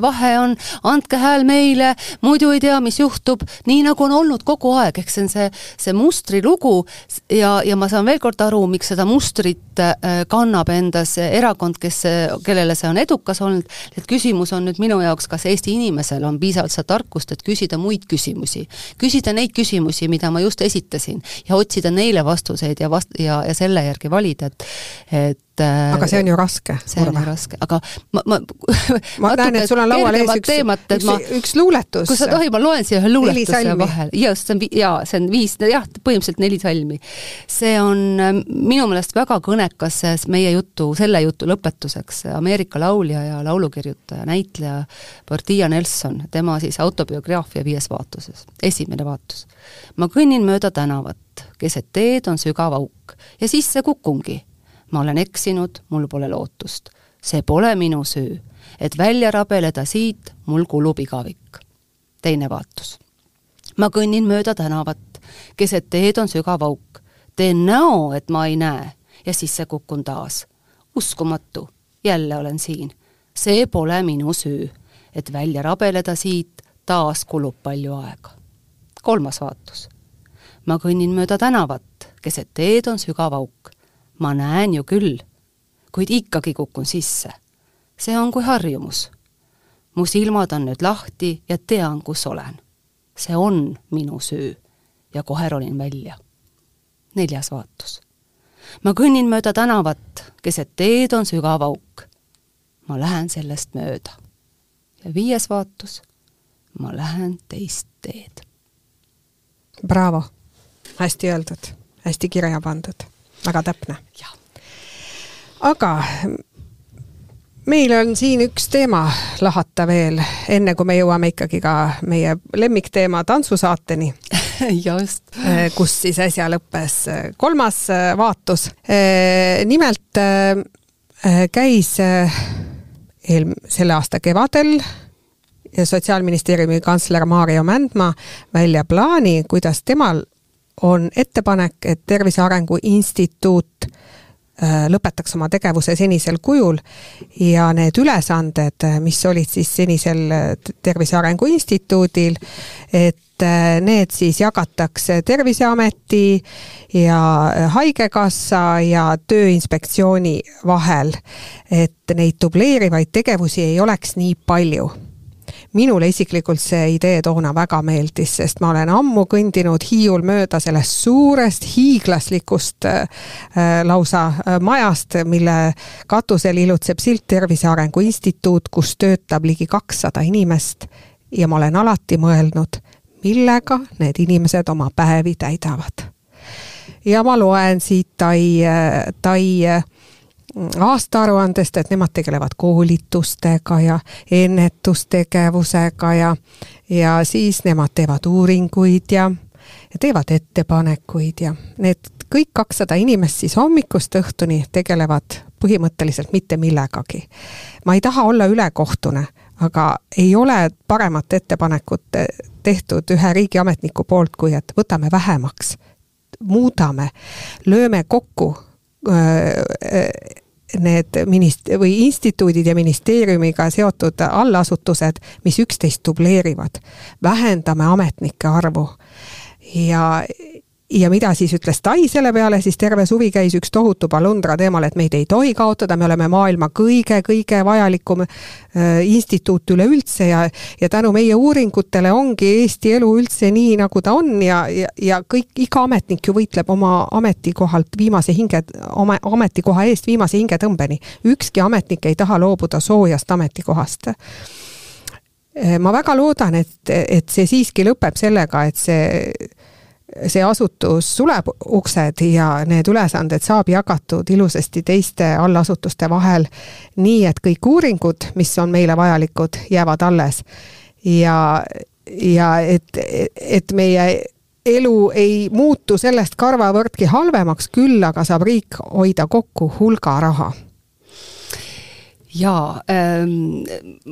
vahe on, andke hääl meile, muidu ei tea, mis juhtub, nii nagu on olnud kogu aeg, eks see on see, see mustrilugu ja, ja ma saan veel kord aru, miks seda mustrit äh, kannab endas erakond, kes, kellele see on edukas olnud, olnud, et küsimus on nüüd minu jaoks, kas Eesti inimesel on piisavalt seda tarkust, et küsida muid küsimusi. küsida neid küsimusi, mida ma just esitasin ja otsida neile vastuseid ja vast-, ja, ja selle järgi valida, et et et aga see on ju raske. see on ju raske, aga ma, ma *laughs* ma näen, et sul on laual ees üks, teemat, üks, ma, üks luuletus. kui sa tohid, ma loen siia ühe luuletuse vahele. just, see on, jaa, see on viis, jah, põhimõtteliselt neli salmi. see on ähm, minu meelest väga kõnekas meie jutu, selle jutu lõpetuseks, Ameerika laulja ja laulukirjutaja, näitleja Portia Nelson, tema siis autobiograafia viies vaatuses, esimene vaatus. ma kõnnin mööda tänavat, keset teed on sügav auk ja sisse kukungi ma olen eksinud, mul pole lootust. see pole minu süü. et välja rabeleda siit, mul kulub igavik. teine vaatus. ma kõnnin mööda tänavat, keset teed on sügav auk. teen näo, et ma ei näe ja sisse kukun taas. uskumatu, jälle olen siin. see pole minu süü. et välja rabeleda siit, taas kulub palju aega. kolmas vaatus. ma kõnnin mööda tänavat, keset teed on sügav auk ma näen ju küll, kuid ikkagi kukun sisse. see on kui harjumus. mu silmad on nüüd lahti ja tean, kus olen. see on minu süü ja kohe ronin välja. neljas vaatus. ma kõnnin mööda tänavat, keset teed on sügav auk. ma lähen sellest mööda. ja viies vaatus. ma lähen teist teed. Bravo, hästi öeldud, hästi kirja pandud väga täpne. aga meil on siin üks teema lahata veel, enne kui me jõuame ikkagi ka meie lemmikteema tantsusaateni *laughs* just. Eh, kus siis äsja lõppes kolmas vaatus. nimelt käis eel-, selle aasta kevadel Sotsiaalministeeriumi kantsler Maarjo Mändmaa välja plaani, kuidas temal on ettepanek, et Tervise Arengu Instituut äh, lõpetaks oma tegevuse senisel kujul ja need ülesanded, mis olid siis senisel äh, Tervise Arengu Instituudil, et äh, need siis jagatakse Terviseameti ja Haigekassa ja Tööinspektsiooni vahel. et neid dubleerivaid tegevusi ei oleks nii palju minule isiklikult see idee toona väga meeldis, sest ma olen ammu kõndinud Hiiul mööda sellest suurest hiiglaslikust äh, äh lausa äh, majast, mille katusel ilutseb silt Tervise Arengu Instituut, kus töötab ligi kakssada inimest ja ma olen alati mõelnud, millega need inimesed oma päevi täidavad. ja ma loen siit Tai, äh, Tai aastaaruandest, et nemad tegelevad koolitustega ja ennetustegevusega ja, ja siis nemad teevad uuringuid ja, ja teevad ettepanekuid ja need kõik kakssada inimest siis hommikust õhtuni tegelevad põhimõtteliselt mitte millegagi. ma ei taha olla ülekohtune, aga ei ole paremat ettepanekut tehtud ühe riigiametniku poolt, kui et võtame vähemaks, muudame, lööme kokku need minist- või instituudid ja ministeeriumiga seotud allasutused, mis üksteist dubleerivad. vähendame ametnike arvu ja ja mida siis ütles Tai selle peale, siis terve suvi käis üks tohutu palundra teemal, et meid ei tohi kaotada, me oleme maailma kõige-kõige vajalikum äh, instituut üleüldse ja ja tänu meie uuringutele ongi Eesti elu üldse nii, nagu ta on ja, ja, ja kõik, iga ametnik ju võitleb oma ametikohalt viimase hinge, oma ametikoha eest viimase hingetõmbeni. ükski ametnik ei taha loobuda soojast ametikohast äh, ma väga loodan, et, et see siiski lõpeb sellega, et see see asutus suleb uksed ja need ülesanded saab jagatud ilusasti teiste allasutuste vahel, nii et kõik uuringud, mis on meile vajalikud, jäävad alles. ja, ja et, et meie elu ei muutu sellest karvavõrdki halvemaks, küll aga saab riik hoida kokku hulga raha jaa, ähm,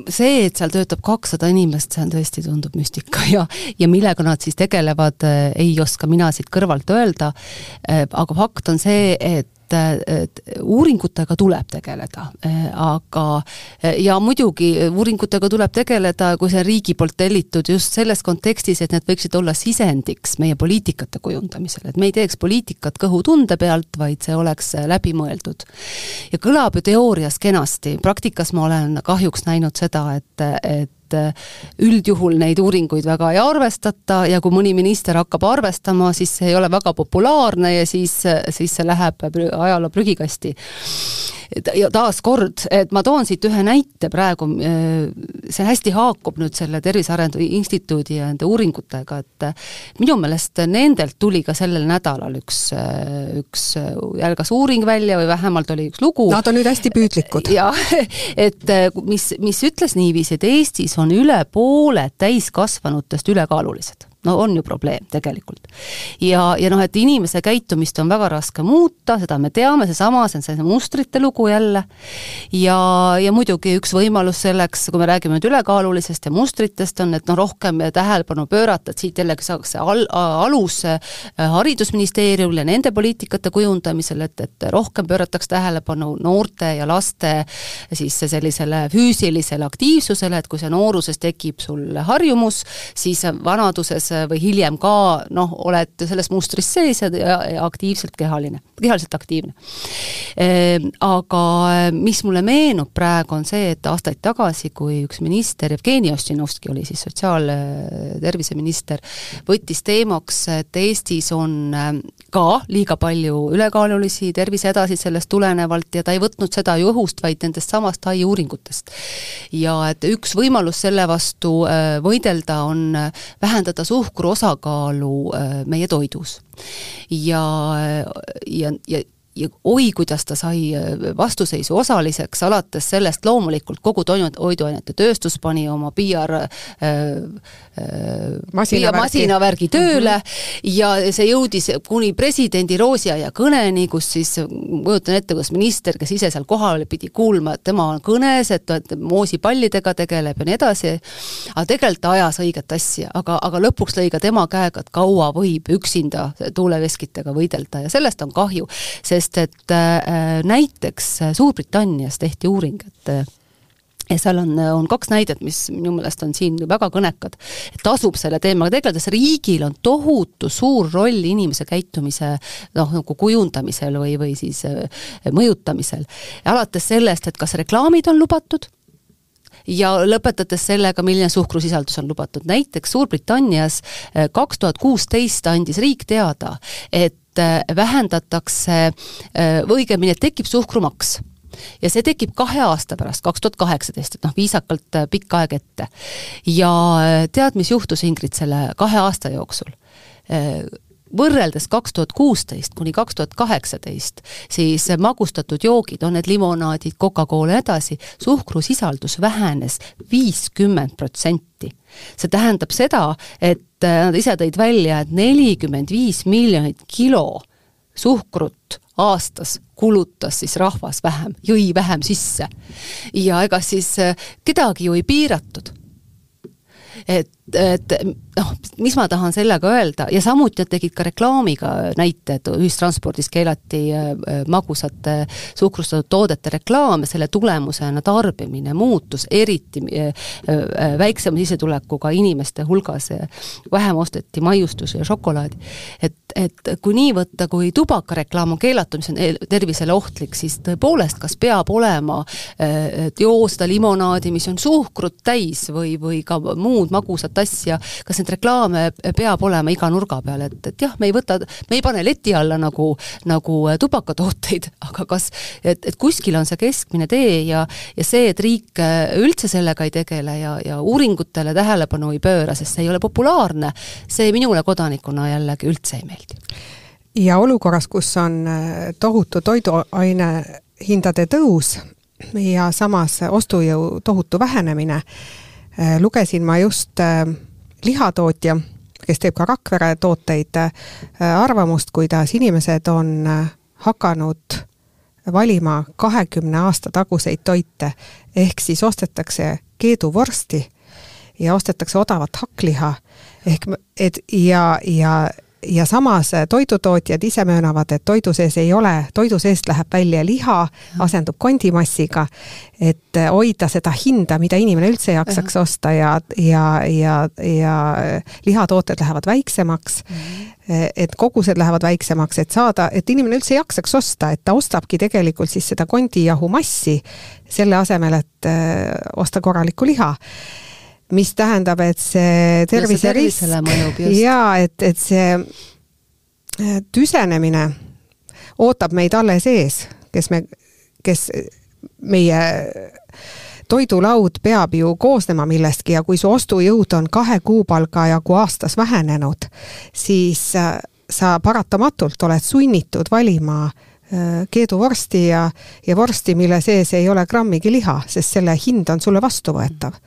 see, et seal töötab kakssada inimest, see on tõesti, tundub müstika *laughs* ja, ja millega nad siis tegelevad, äh, ei oska mina siit kõrvalt öelda. Äh, aga fakt on see, et et uuringutega tuleb tegeleda, aga ja muidugi uuringutega tuleb tegeleda, kui see on riigi poolt tellitud just selles kontekstis, et need võiksid olla sisendiks meie poliitikate kujundamisel, et me ei teeks poliitikat kõhutunde pealt, vaid see oleks läbimõeldud. ja kõlab ju teoorias kenasti, praktikas ma olen kahjuks näinud seda, et, et üldjuhul neid uuringuid väga ei arvestata ja kui mõni minister hakkab arvestama, siis see ei ole väga populaarne ja siis, siis see läheb ajaloo prügikasti ja taaskord, et ma toon siit ühe näite praegu, äh, see hästi haakub nüüd selle Tervise Arengu Instituudi ja nende uuringutega, et minu meelest nendelt tuli ka sellel nädalal üks, äh, üks jalgas uuring välja või vähemalt oli üks lugu. Nad on nüüd hästi püüdlikud. jah, *laughs* et äh, mis, mis ütles niiviisi, et Eestis on üle poole täiskasvanutest ülekaalulised no on ju probleem tegelikult. ja, ja noh, et inimese käitumist on väga raske muuta, seda me teame, seesama, see on see mustrite lugu jälle, ja, ja muidugi üks võimalus selleks, kui me räägime nüüd ülekaalulisest ja mustritest, on, et noh, rohkem tähelepanu pöörata, et siit jällegi saaks see al-, alus äh, Haridusministeeriumile, nende poliitikate kujundamisel, et, et rohkem pöörataks tähelepanu noorte ja laste siis sellisele füüsilisele aktiivsusele, et kui see nooruses tekib sul harjumus, siis vanaduses või hiljem ka noh, oled selles mustris sees ja, ja, ja aktiivselt kehaline, kehaliselt aktiivne e,. Aga mis mulle meenub praegu, on see, et aastaid tagasi, kui üks minister, Jevgeni Ossinovski oli siis sotsiaalterviseminister, võttis teemaks, et Eestis on ka liiga palju ülekaalulisi tervisehädasid sellest tulenevalt ja ta ei võtnud seda ju õhust, vaid nendest samast hai uuringutest. ja et üks võimalus selle vastu äh, võidelda on äh, vähendada suhkru osakaalu äh, meie toidus. ja, ja, ja ja oi, kuidas ta sai äh, vastuseisu osaliseks, alates sellest loomulikult kogu toiduainete tööstus pani oma PR äh, äh, masinavärgi, masinavärgi tööle mm -hmm. ja see jõudis kuni presidendi roosiaia kõneni, kus siis, kujutan ette, kuidas minister, kes ise seal kohal pidi kuulma, et tema on kõnes, et, et moosipallidega tegeleb ja nii edasi, aga tegelikult ta ajas õiget asja, aga, aga lõpuks lõi ka tema käega, et kaua võib üksinda tuuleveskitega võidelda ja sellest on kahju, sest sest et äh, näiteks Suurbritannias tehti uuring, et äh, ja seal on, on kaks näidet, mis minu meelest on siin väga kõnekad. tasub selle teemaga tegeleda, sest riigil on tohutu suur roll inimese käitumise noh, nagu kujundamisel või, või siis äh, mõjutamisel. alates sellest, et kas reklaamid on lubatud, ja lõpetades sellega, milline suhkrusisaldus on lubatud. näiteks Suurbritannias kaks tuhat kuusteist andis riik teada, et et äh, vähendatakse äh, või õigemini, et tekib suhkrumaks ja see tekib kahe aasta pärast, kaks tuhat kaheksateist, et noh, viisakalt äh, pikk aeg ette. ja tead, mis juhtus, Ingrid, selle kahe aasta jooksul? Võrreldes kaks tuhat kuusteist kuni kaks tuhat kaheksateist, siis magustatud joogid, on need limonaadid, Coca-Cola ja edasi, suhkrusisaldus vähenes viiskümmend protsenti. see tähendab seda, et äh, nad ise tõid välja, et nelikümmend viis miljonit kilo suhkrut aastas kulutas siis rahvas vähem, jõi vähem sisse. ja ega siis äh, kedagi ju ei piiratud et, et noh, mis ma tahan sellega öelda ja samuti nad tegid ka reklaamiga näite, et ühistranspordis keelati äh, magusate suhkrustatud toodete reklaam ja selle tulemusena tarbimine muutus, eriti äh, äh, väiksema sissetulekuga inimeste hulgas, vähem osteti maiustusi ja šokolaadi. et, et kui nii võtta, kui tubakareklaam on keelatud, mis on tervisele ohtlik, siis tõepoolest, kas peab olema, et joo seda limonaadi, mis on suhkrut täis või, või ka muud magusat asja, kas need reklaame peab olema iga nurga peal, et, et jah, me ei võta, me ei pane leti alla nagu, nagu tubakatooteid, *laughs* aga kas, et, et kuskil on see keskmine tee ja, ja see, et riik üldse sellega ei tegele ja, ja uuringutele tähelepanu ei pööra, sest see ei ole populaarne, see minule kodanikuna jällegi üldse ei meeldi ja olukorras, kus on tohutu toiduaine hindade tõus ja samas ostujõu tohutu vähenemine, lugesin ma just lihatootja, kes teeb ka Rakvere tooteid, äh, arvamust, kuidas inimesed on äh, hakanud valima kahekümne aasta taguseid toite, ehk siis ostetakse keeduvorsti ja ostetakse odavat hakkliha, ehk et ja, ja ja samas toidutootjad ise möönavad, et toidu sees ei ole, toidu seest läheb välja liha, asendub kondimassiga, et hoida seda hinda, mida inimene üldse jaksaks osta ja, ja, ja, ja lihatooted lähevad väiksemaks mm. -hmm et kogused lähevad väiksemaks, et saada, et inimene üldse jaksaks osta, et ta ostabki tegelikult siis seda kondijahu massi selle asemel, et osta korralikku liha mis tähendab, et see terviserisk jaa, et, et see äh, tüsenemine ootab meid alles ees, kes me, kes meie toidulaud peab ju koosnema millestki ja kui su ostujõud on kahe kuupalga jagu aastas vähenenud, siis äh, sa paratamatult oled sunnitud valima äh, keeduvorsti ja, ja vorsti, mille sees ei ole grammigi liha, sest selle hind on sulle vastuvõetav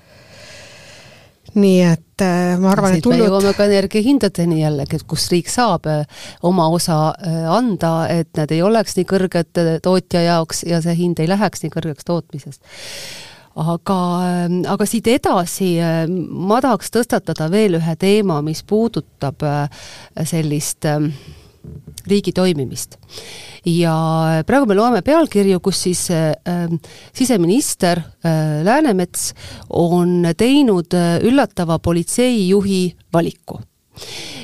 nii et äh, ma arvan, et hullud. jõuame ka energiahindadeni jällegi, et kus riik saab äh, oma osa äh, anda, et need ei oleks nii kõrged tootja jaoks ja see hind ei läheks nii kõrgeks tootmisest aga, aga siit edasi ma tahaks tõstatada veel ühe teema, mis puudutab sellist riigi toimimist. Ja praegu me loeme pealkirju, kus siis äh, siseminister äh, Läänemets on teinud äh, üllatava politseijuhi valiku.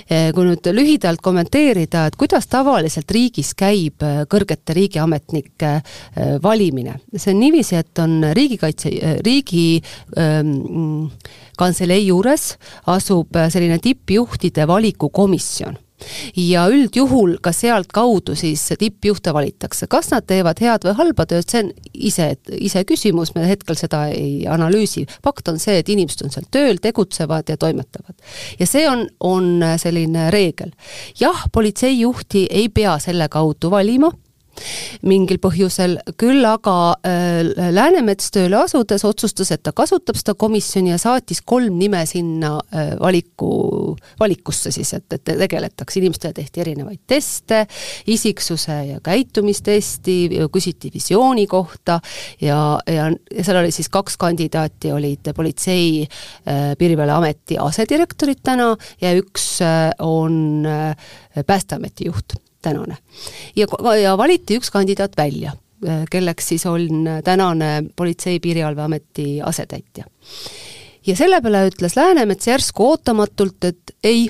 Äh, kui nüüd lühidalt kommenteerida, et kuidas tavaliselt riigis käib äh, kõrgete riigiametnike äh, valimine, see on niiviisi, et on riigikaitse, riigi ähm, kantselei juures asub selline tippjuhtide valikukomisjon ja üldjuhul ka sealtkaudu siis tippjuhte valitakse, kas nad teevad head või halba tööd, see on ise, iseküsimus, me hetkel seda ei analüüsi. fakt on see, et inimesed on seal tööl, tegutsevad ja toimetavad. ja see on, on selline reegel. jah, politseijuhti ei pea selle kaudu valima mingil põhjusel, küll aga äh, Läänemets tööle asudes otsustas, et ta kasutab seda komisjoni ja saatis kolm nime sinna äh, valiku, valikusse siis, et, et tegeletakse, inimestele tehti erinevaid teste, isiksuse ja käitumistesti, küsiti visiooni kohta ja, ja, ja seal oli siis kaks kandidaati, olid Politsei- äh,, Piirivalveameti asedirektorid täna ja üks äh, on äh, Päästeameti juht tänane. ja, ja valiti üks kandidaat välja, kelleks siis on tänane Politsei-Piirivalveameti asetäitja. ja selle peale ütles Läänemets järsku ootamatult, et ei,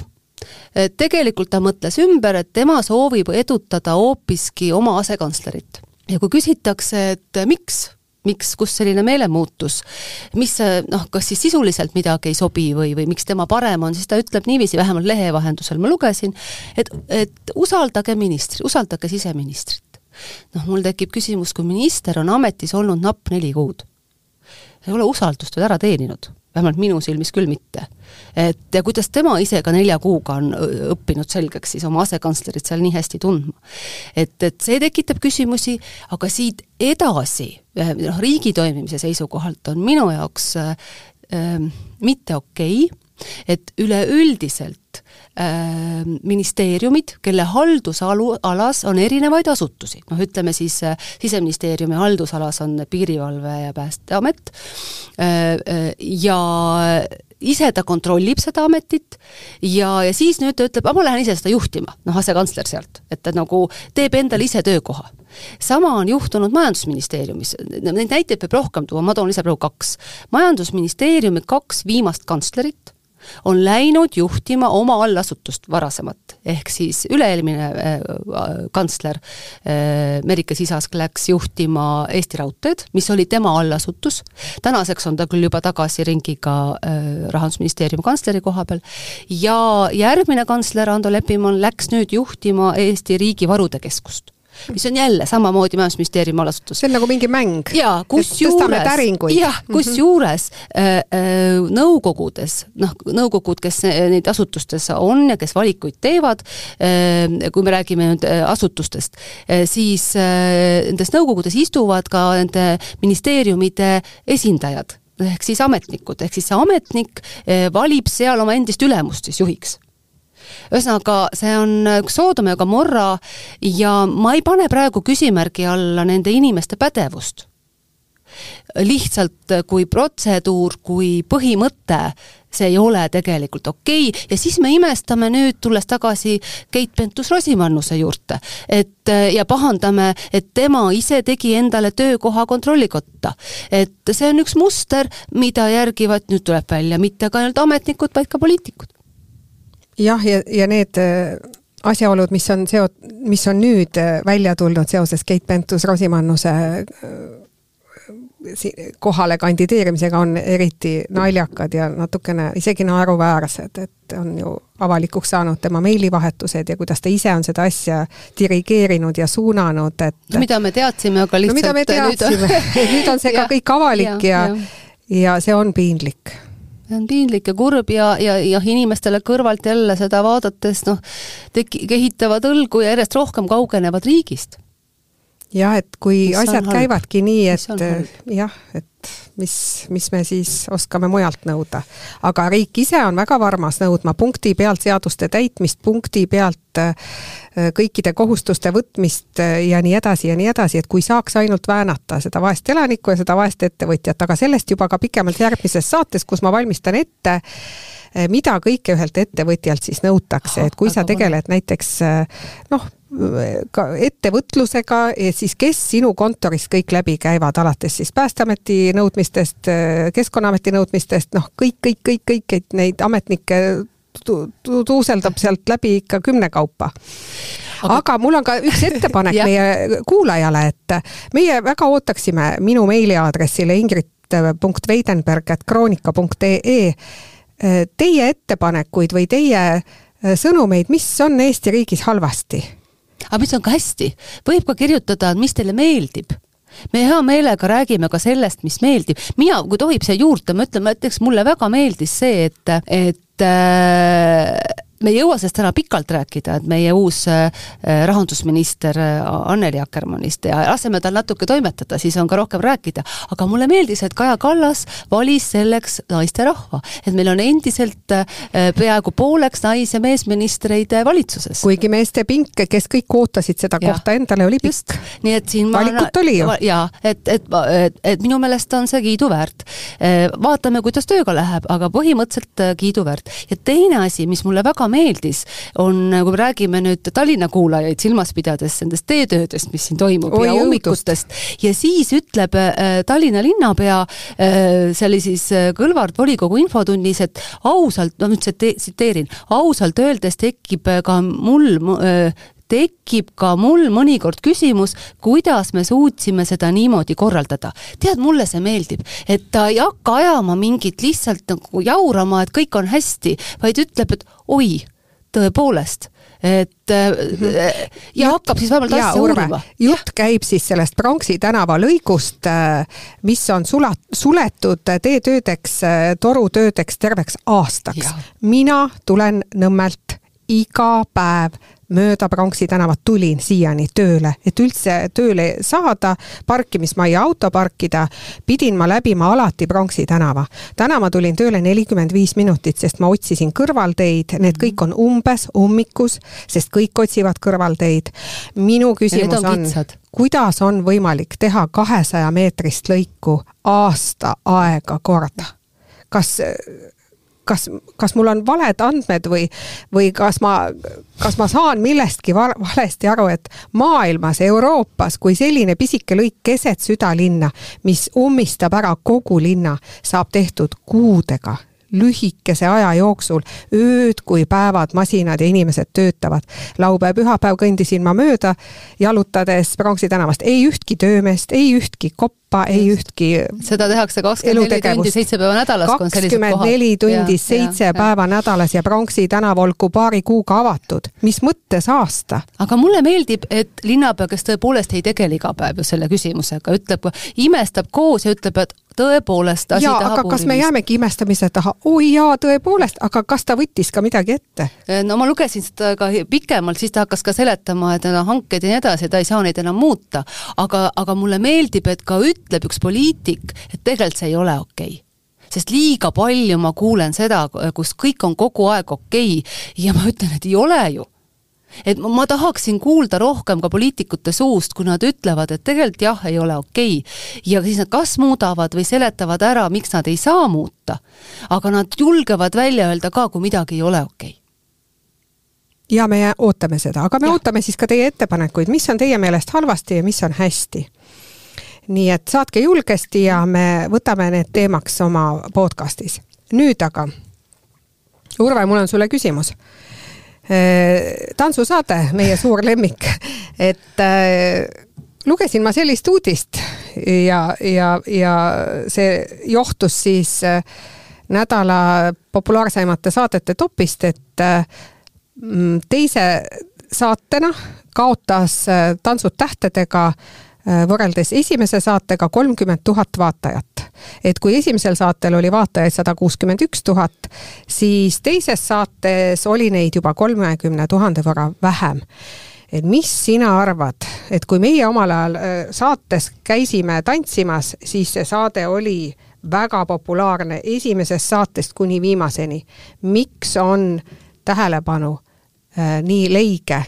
et tegelikult ta mõtles ümber, et tema soovib edutada hoopiski oma asekantslerit. ja kui küsitakse, et miks, miks, kus selline meelemuutus, mis noh, kas siis sisuliselt midagi ei sobi või, või miks tema parem on, siis ta ütleb niiviisi, vähemalt lehe vahendusel ma lugesin, et, et usaldage ministrit, usaldage siseministrit. noh, mul tekib küsimus, kui minister on ametis olnud napp neli kuud, ei ole usaldust veel ära teeninud vähemalt minu silmis küll mitte. et ja kuidas tema ise ka nelja kuuga on õppinud selgeks siis oma asekantslerit seal nii hästi tundma. et, et see tekitab küsimusi, aga siit edasi, noh riigi toimimise seisukohalt on minu jaoks äh, mitte okei okay,, et üleüldiselt ministeeriumid, kelle haldusalu, alas on erinevaid asutusi, noh ütleme siis äh, Siseministeeriumi haldusalas on Piirivalve ja Päästeamet äh, äh, ja ise ta kontrollib seda ametit ja, ja siis nüüd ta ütleb, ma lähen ise seda juhtima, noh, asekantsler sealt, et ta nagu teeb endale ise töökoha. sama on juhtunud Majandusministeeriumis, neid näiteid peab rohkem tuua, ma toon ise praegu kaks. majandusministeeriumi kaks viimast kantslerit on läinud juhtima oma allasutust varasemat, ehk siis üle-eelmine äh, kantsler äh, Merike Sisask läks juhtima Eesti Raudteed, mis oli tema allasutus, tänaseks on ta küll juba tagasi ringiga äh, Rahandusministeeriumi kantsleri koha peal, ja järgmine kantsler, Ando Leppimann, läks nüüd juhtima Eesti Riigi Varude Keskust mis on jälle samamoodi Majandusministeeriumi allasutus. see on nagu mingi mäng. jaa, kusjuures, jah, mhm. kusjuures äh, äh, nõukogudes, noh, nõukogud, kes neid asutustes on ja kes valikuid teevad äh,, kui me räägime nüüd äh, asutustest äh,, siis äh, nendes nõukogudes istuvad ka nende ministeeriumide esindajad ehk siis ametnikud, ehk siis see ametnik äh, valib seal oma endist ülemust siis juhiks ühesõnaga, see on üks Soodom ja Gomorra ja ma ei pane praegu küsimärgi alla nende inimeste pädevust lihtsalt kui protseduur, kui põhimõte, see ei ole tegelikult okei okay. ja siis me imestame nüüd, tulles tagasi Keit Pentus-Rosimannuse juurde, et ja pahandame, et tema ise tegi endale töökoha kontrollikotta. et see on üks muster, mida järgivad, nüüd tuleb välja, mitte ka ainult ametnikud, vaid ka poliitikud. Jah, ja, ja need äh, asjaolud, mis on seot-, mis on nüüd äh, välja tulnud seoses Keit Pentus-Rosimannuse äh, kohale kandideerimisega on eriti naljakad ja natukene isegi naeruväärsed, et on ju avalikuks saanud tema meilivahetused ja kuidas ta ise on seda asja dirigeerinud ja suunanud, et no mida me teadsime, aga lihtsalt no mida me teadsime nüüd, *laughs* nüüd on see ka *laughs* kõik avalik ja, ja, ja, ja see on piinlik see on piinlik ja kurb ja, ja, ja inimestele kõrvalt jälle seda vaadates noh, teki-, kehitavad õlgu ja järjest rohkem kaugenevad riigist jah, et kui mis asjad käivadki nii, et jah, et mis, mis me siis oskame mujalt nõuda. aga riik ise on väga varmas nõudma punkti pealt seaduste täitmist, punkti pealt äh, kõikide kohustuste võtmist äh, ja nii edasi ja nii edasi, et kui saaks ainult väänata seda vaest elanikku ja seda vaest ettevõtjat, aga sellest juba ka pikemalt järgmises saates, kus ma valmistan ette äh, mida kõike ühelt ettevõtjalt siis nõutakse, et kui sa tegeled näiteks noh, ka ettevõtlusega, siis kes sinu kontorist kõik läbi käivad, alates siis Päästeameti nõudmistest, Keskkonnaameti nõudmistest, noh, kõik, kõik, kõik, kõik, et neid ametnikke tu-, tu-, tuuseldab sealt läbi ikka kümnekaupa aga, aga mul on ka üks *laughs* ettepanek meie kuulajale, et meie väga ootaksime minu meiliaadressile ingrid.veidenberg.kroonika.ee teie ettepanekuid või teie sõnumeid, mis on Eesti riigis halvasti? Aga mis on ka hästi, võib ka kirjutada, mis teile meeldib. Me hea meelega räägime ka sellest, mis meeldib. mina, kui tohib siia juurde, ma ütlen, näiteks mulle väga meeldis see, et, et äh, me ei jõua sellest täna pikalt rääkida, et meie uus äh, rahandusminister äh, Anneli Akkermannist ja laseme tal natuke toimetada, siis on ka rohkem rääkida. aga mulle meeldis, et Kaja Kallas valis selleks naisterahva, et meil on endiselt äh, peaaegu pooleks nais- ja meesministreid valitsuses. kuigi meeste pink, kes kõik ootasid seda ja. kohta endale, oli pikk. nii et siin valikut oli ju. jaa, et, et, et, et minu meelest on see kiiduväärt. vaatame, kuidas tööga läheb, aga põhimõtteliselt kiiduväärt. ja teine asi, mis mulle väga meeldis, on, kui me räägime nüüd Tallinna kuulajaid silmas pidades nendest teetöödest, mis siin toimub Oi, ja hommikustest, ja siis ütleb äh, Tallinna linnapea äh,, see oli siis äh, Kõlvart volikogu infotunnis, et ausalt, ma nüüd tsiteerin, ausalt öeldes tekib ka mul tekib ka mul mõnikord küsimus, kuidas me suutsime seda niimoodi korraldada. tead, mulle see meeldib, et ta ei hakka ajama mingit lihtsalt nagu jaurama, et kõik on hästi, vaid ütleb, et oi, tõepoolest et äh, ja hakkab siis vähemalt asja uurima. jutt käib siis sellest Pronksi tänava lõigust, äh, mis on sula-, suletud teetöödeks, äh, torutöödeks terveks aastaks. mina tulen Nõmmelt iga päev mööda Pronksi tänavat tulin siiani tööle, et üldse tööle saada, parkimismajja auto parkida, pidin ma läbima alati Pronksi tänava. täna ma tulin tööle nelikümmend viis minutit, sest ma otsisin kõrvalteid, need kõik on umbes ummikus, sest kõik otsivad kõrvalteid. minu küsimus on, on, kuidas on võimalik teha kahesaja meetrist lõiku aasta aega korda? kas kas, kas mul on valed andmed või, või kas ma, kas ma saan millestki valesti aru, et maailmas, Euroopas, kui selline pisike lõik keset südalinna, mis ummistab ära kogu linna, saab tehtud kuudega lühikese aja jooksul, ööd kui päevad, masinad ja inimesed töötavad. laupäev-pühapäev kõndisin ma mööda, jalutades Pronksi tänavast, ei ühtki töömeest, ei ühtki koppa, ei ühtki seda tehakse kakskümmend neli tundi, seitse päeva nädalas, kui on sellised kohad. kakskümmend neli tundi, seitse päeva nädalas ja Pronksi tänav olgu paari kuuga avatud. mis mõttes aasta? aga mulle meeldib, et linnapea, kes tõepoolest ei tegele iga päev ju selle küsimusega, ütleb, imestab koos ja ütleb, et tõepoolest asi jaa, aga kas me jäämegi imestamise taha, oi jaa, tõepoolest, aga kas ta võttis ka midagi ette? Äh, no ma lugesin seda ka pikemalt, siis ta hakkas ka seletama, et no hanked ja nii edasi, ta ei saa neid enam muuta. aga, aga mulle meeldib, et ka ütleb üks poliitik, et tegelikult see ei ole okei okay sest liiga palju ma kuulen seda, kus kõik on kogu aeg okei okay, ja ma ütlen, et ei ole ju et ma tahaksin kuulda rohkem ka poliitikute suust, kui nad ütlevad, et tegelikult jah, ei ole okei okay.. ja siis nad kas muudavad või seletavad ära, miks nad ei saa muuta, aga nad julgevad välja öelda ka, kui midagi ei ole okei okay ja me ootame seda, aga me ja. ootame siis ka teie ettepanekuid, mis on teie meelest halvasti ja mis on hästi. nii et saatke julgesti ja me võtame need teemaks oma podcastis. nüüd aga, Urve, mul on sulle küsimus tantsusaade, meie suur lemmik, et äh, lugesin ma sellist uudist ja, ja, ja see johtus siis äh, nädala populaarsemate saadete topist, et teise saatena kaotas Tantsud tähtedega võrreldes esimese saatega kolmkümmend tuhat vaatajat et kui esimesel saatel oli vaatajaid sada kuuskümmend üks tuhat, siis teises saates oli neid juba kolmekümne tuhande võrra vähem et mis sina arvad, et kui meie omal ajal saates käisime tantsimas, siis see saade oli väga populaarne esimesest saatest kuni viimaseni. miks on tähelepanu äh, nii leige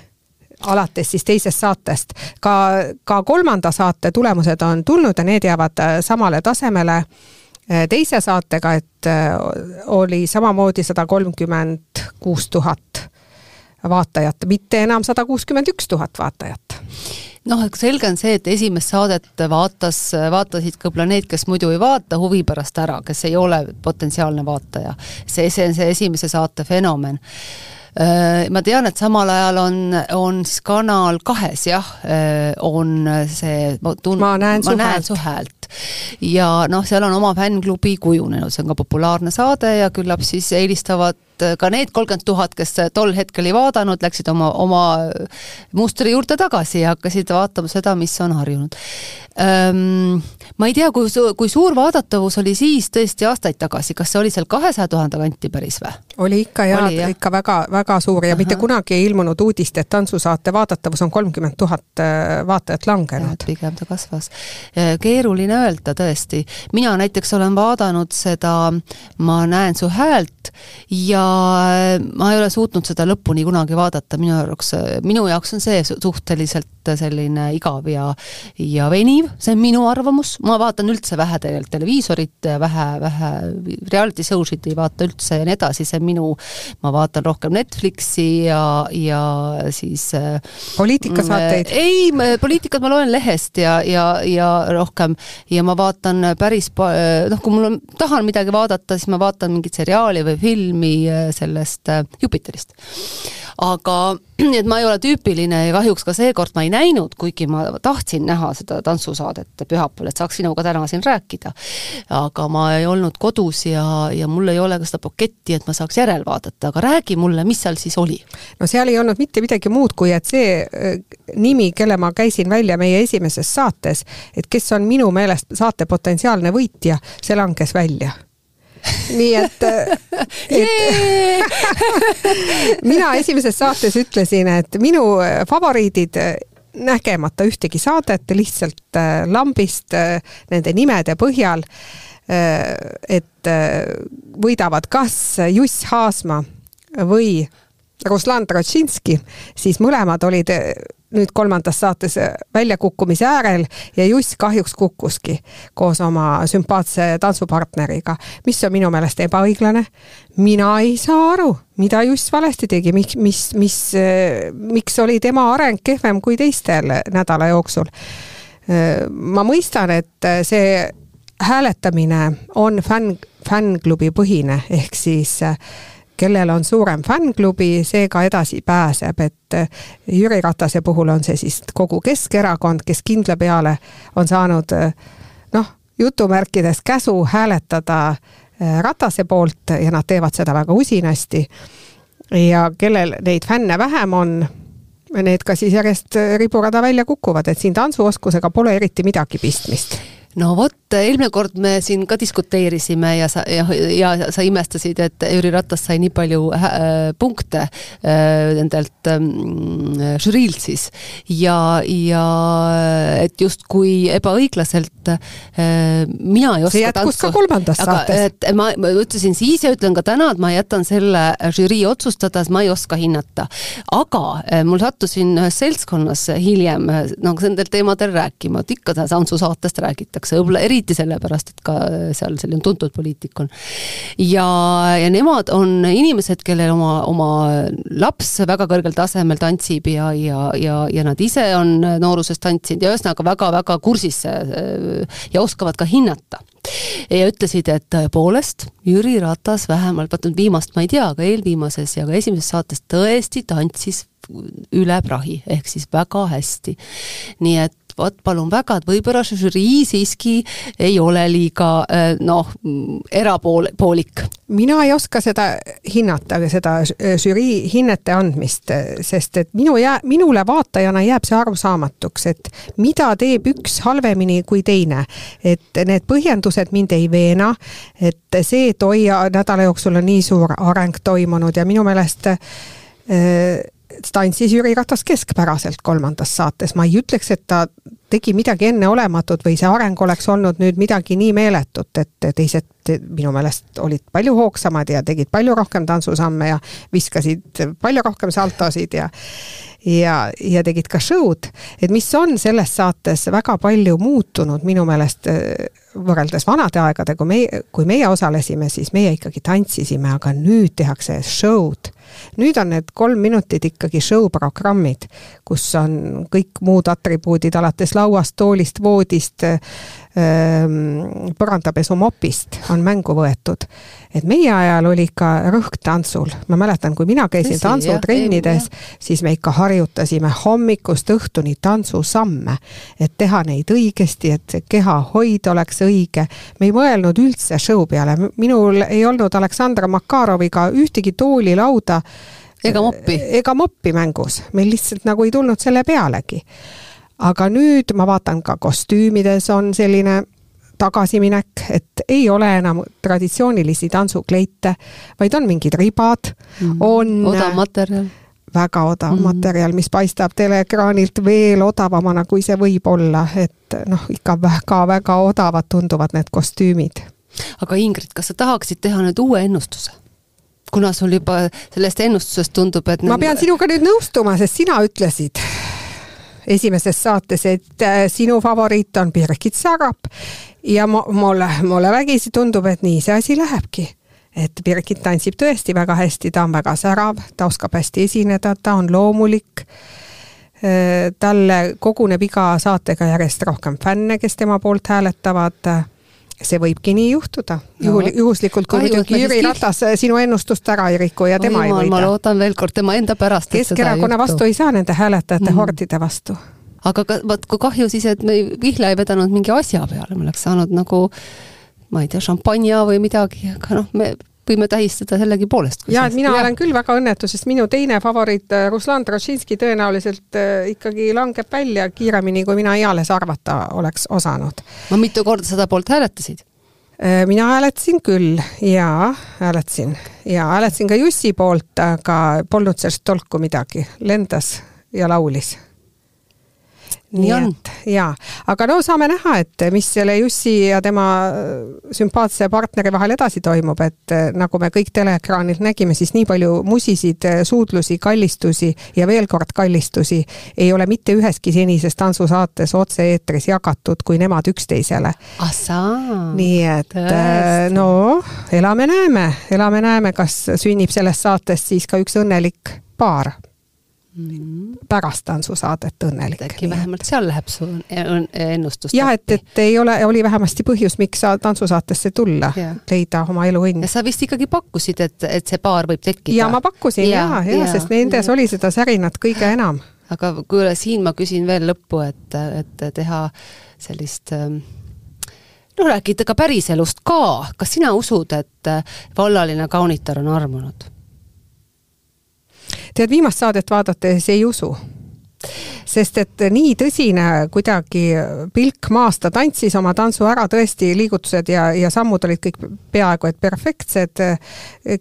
alates siis teisest saatest. ka, ka kolmanda saate tulemused on tulnud ja need jäävad äh, samale tasemele äh, teise saatega, et äh, oli samamoodi sada kolmkümmend kuus tuhat vaatajat, mitte enam sada kuuskümmend üks tuhat vaatajat noh, selge on see, et esimest saadet vaatas, vaatasid ka planeet, kes muidu ei vaata huvi pärast ära, kes ei ole potentsiaalne vaataja. see, see on see esimese saate fenomen ma tean, et samal ajal on, on Kanal kahes jah, äh, on see ma tun-, ma näen ma su näen häält. su häält. ja noh, seal on oma fännklubi kujunenud, see on ka populaarne saade ja küllap siis eelistavad ka need kolmkümmend tuhat, kes tol hetkel ei vaadanud, läksid oma, oma mustri juurde tagasi ja hakkasid vaatama seda, mis on harjunud ähm,. ma ei tea, kui su-, kui suur vaadatavus oli siis tõesti aastaid tagasi, kas see oli seal kahesaja tuhande kanti päris või? oli ikka jaa, ikka väga, väga suur ja Aha. mitte kunagi ei ilmunud uudist, et tantsusaate vaadatavus on kolmkümmend tuhat äh, vaatajat langenud. pigem ta kasvas. Äh, keeruline öelda tõesti, mina näiteks olen vaadanud seda Ma näen su häält ja ma ei ole suutnud seda lõpuni kunagi vaadata, minu jaoks, minu jaoks on see suhteliselt selline igav ja ja veniv, see on minu arvamus, ma vaatan üldse vähe tegelikult televiisorit, vähe, vähe reality show sid ei vaata üldse ja nii edasi, see on minu, ma vaatan rohkem Netflixi ja, ja siis poliitikasaateid? Mm, ei, poliitikat ma loen lehest ja, ja, ja rohkem ja ma vaatan päris noh, kui mul on, tahan midagi vaadata, siis ma vaatan mingit seriaali või filmi sellest äh, Jupiterist. aga *clears throat* nii et ma ei ole tüüpiline ja kahjuks ka seekord ma ei näinud, kuigi ma tahtsin näha seda tantsusaadet pühapäeval, et saaks sinuga täna siin rääkida. aga ma ei olnud kodus ja, ja mul ei ole ka seda paketti, et ma saaks järelvaadata, aga räägi mulle, mis seal siis oli? no seal ei olnud mitte midagi muud, kui et see äh, nimi, kelle ma käisin välja meie esimeses saates, et kes on minu meelest saate potentsiaalne võitja, see langes välja nii et, *laughs* et *laughs* mina esimeses saates ütlesin, et minu favoriidid nägemata ühtegi saadet, lihtsalt äh, lambist äh, nende nimede põhjal, äh, et võidavad kas Juss Haasma või Ruslan Trotšinski, siis mõlemad olid nüüd kolmandas saates väljakukkumise äärel ja Juss kahjuks kukkuski koos oma sümpaatse tantsupartneriga, mis on minu meelest ebaõiglane. mina ei saa aru, mida Juss valesti tegi, miks, mis, mis, miks oli tema areng kehvem kui teistel nädala jooksul. ma mõistan, et see hääletamine on fänn, fännklubi põhine, ehk siis äh, kellel on suurem fännklubi, see ka edasi pääseb, et eh, Jüri Ratase puhul on see siis kogu Keskerakond, kes kindla peale on saanud eh, noh, jutumärkides käsu hääletada eh, Ratase poolt ja nad teevad seda väga usinasti. ja kellel neid fänne vähem on, need ka siis järjest riburada välja kukuvad, et siin tantsuoskusega pole eriti midagi pistmist no vot, eelmine kord me siin ka diskuteerisime ja sa, ja, ja sa imestasid, et Jüri Ratas sai nii palju äh, punkte äh, nendelt äh, žüriilt siis. ja, ja et justkui ebaõiglaselt äh, mina ei oska see jätkus ka kolmandas saates. et ma, ma ütlesin siis ja ütlen ka täna, et ma jätan selle žürii otsustada, sest ma ei oska hinnata. aga äh, mul sattusin ühes seltskonnas hiljem nagu nendel teemadel rääkima, et ikka tantsusaatest räägitakse, võib-olla eriti sellepärast, et ka seal selline tuntud poliitik on. ja, ja nemad on inimesed, kellel oma, oma laps väga kõrgel tasemel tantsib ja, ja, ja, ja nad ise on nooruses tantsinud ja ühesõnaga väga-väga kursis äh, ja oskavad ka hinnata ja ütlesid, et tõepoolest Jüri Ratas vähemalt, vaata nüüd viimast ma ei tea, aga eelviimases ja ka esimeses saates tõesti tantsis üle prahi, ehk siis väga hästi. nii et vot palun väga, et võib-olla see žürii siiski ei ole liiga äh, noh, erapool, poolik. mina ei oska seda hinnata, seda žürii hinnete andmist, sest et minu jää-, minule vaatajana jääb see arusaamatuks, et mida teeb üks halvemini kui teine. et need põhjendused mind ei veena, et see, et oi, nädala jooksul on nii suur areng toimunud ja minu meelest äh, tantsis Jüri Ratas keskpäraselt kolmandas saates, ma ei ütleks, et ta tegi midagi enneolematut või see areng oleks olnud nüüd midagi nii meeletut, et teised minu meelest olid palju hoogsamad ja tegid palju rohkem tantsusamme ja viskasid palju rohkem saltosid ja ja, ja tegid ka show'd, et mis on selles saates väga palju muutunud minu meelest võrreldes vanade aegade, kui meie, kui meie osalesime, siis meie ikkagi tantsisime, aga nüüd tehakse show'd. Nüüd on need kolm minutit ikkagi show programmid, kus on kõik muud atribuudid alates lauast, toolist, voodist, ähm, põrandapesumopist on mängu võetud. et meie ajal oli ikka rõhk tantsul, ma mäletan, kui mina käisin tantsutrennides, siis me ikka harjutasime hommikust õhtuni tantsusamme, et teha neid õigesti, et see kehahoid oleks õige. me ei mõelnud üldse show peale, minul ei olnud Aleksandra Makaroviga ühtegi tooli, lauda ega moppi? ega moppi mängus, meil lihtsalt nagu ei tulnud selle pealegi. Aga nüüd ma vaatan ka kostüümides on selline tagasiminek, et ei ole enam traditsioonilisi tantsukleite, vaid on mingid ribad mm, on odav materjal väga odav mm materjal, mis paistab teleekraanilt veel odavamana, kui see võib olla, et noh, ikka väga-väga odavad tunduvad need kostüümid. aga Ingrid, kas sa tahaksid teha nüüd uue ennustuse? kuna sul juba sellest ennustusest tundub, et ma pean sinuga nüüd nõustuma, sest sina ütlesid esimeses saates, et äh, sinu favoriit on Birgit Sarap ja mulle, mulle vägisi tundub, et nii see asi lähebki. et Birgit tantsib tõesti väga hästi, ta on väga särav, ta oskab hästi esineda, ta on loomulik. Äh, talle koguneb iga saatega järjest rohkem fänne, kes tema poolt hääletavad see võibki nii juhtuda, juhul, juhuslikult, kui muidugi Jüri Ratas sinu ennustust ära ei riku ja tema Oi, ei võida. ma loodan veel kord tema enda pärast. Keskerakonna vastu ei saa nende hääletajate mm. hordide vastu. aga ka, vot kui kahju siis, et me vihla ei vedanud mingi asja peale, me oleks saanud nagu ma ei tea, šampanja või midagi, aga noh, me võime tähistada sellegipoolest. ja, et mina ja. olen küll väga õnnetu, sest minu teine favoriit, äh, Ruslan Drožinski, tõenäoliselt äh, ikkagi langeb välja kiiremini, kui mina eales arvata oleks osanud. no mitu korda seda poolt hääletasid? Äh, mina hääletasin küll jaa, hääletasin ja hääletasin ka Jussi poolt, aga polnud sellest tolku midagi, lendas ja laulis nii on. jaa, aga no saame näha, et mis selle Jussi ja tema äh, sümpaatse partneri vahel edasi toimub, et äh, nagu me kõik teleekraanilt nägime, siis nii palju musisid, äh, suudlusi, kallistusi ja veel kord kallistusi ei ole mitte üheski senises tantsusaates otse-eetris jagatud kui nemad üksteisele. nii et Tõesti. no elame-näeme, elame-näeme, kas sünnib sellest saatest siis ka üks õnnelik paar. Pärast tantsusaadet õnnelik. äkki vähemalt seal läheb su ennustus jah, et, et ei ole, oli vähemasti põhjus, miks sa tantsusaatesse tulla, leida oma elu õnn. ja sa vist ikkagi pakkusid, et, et see paar võib tekkida? ja ma pakkusin ja, ja, ja, ja, sest nendes oli seda särinat kõige enam. aga kuule, siin ma küsin veel lõppu, et, et teha sellist ähm, noh, rääkida ka päriselust ka, kas sina usud, et vallaline kaunitar on armunud? Tead, viimast saadet vaadates ei usu sest et nii tõsine kuidagi pilk maas, ta tantsis oma tantsu ära, tõesti liigutused ja, ja sammud olid kõik peaaegu et perfektsed,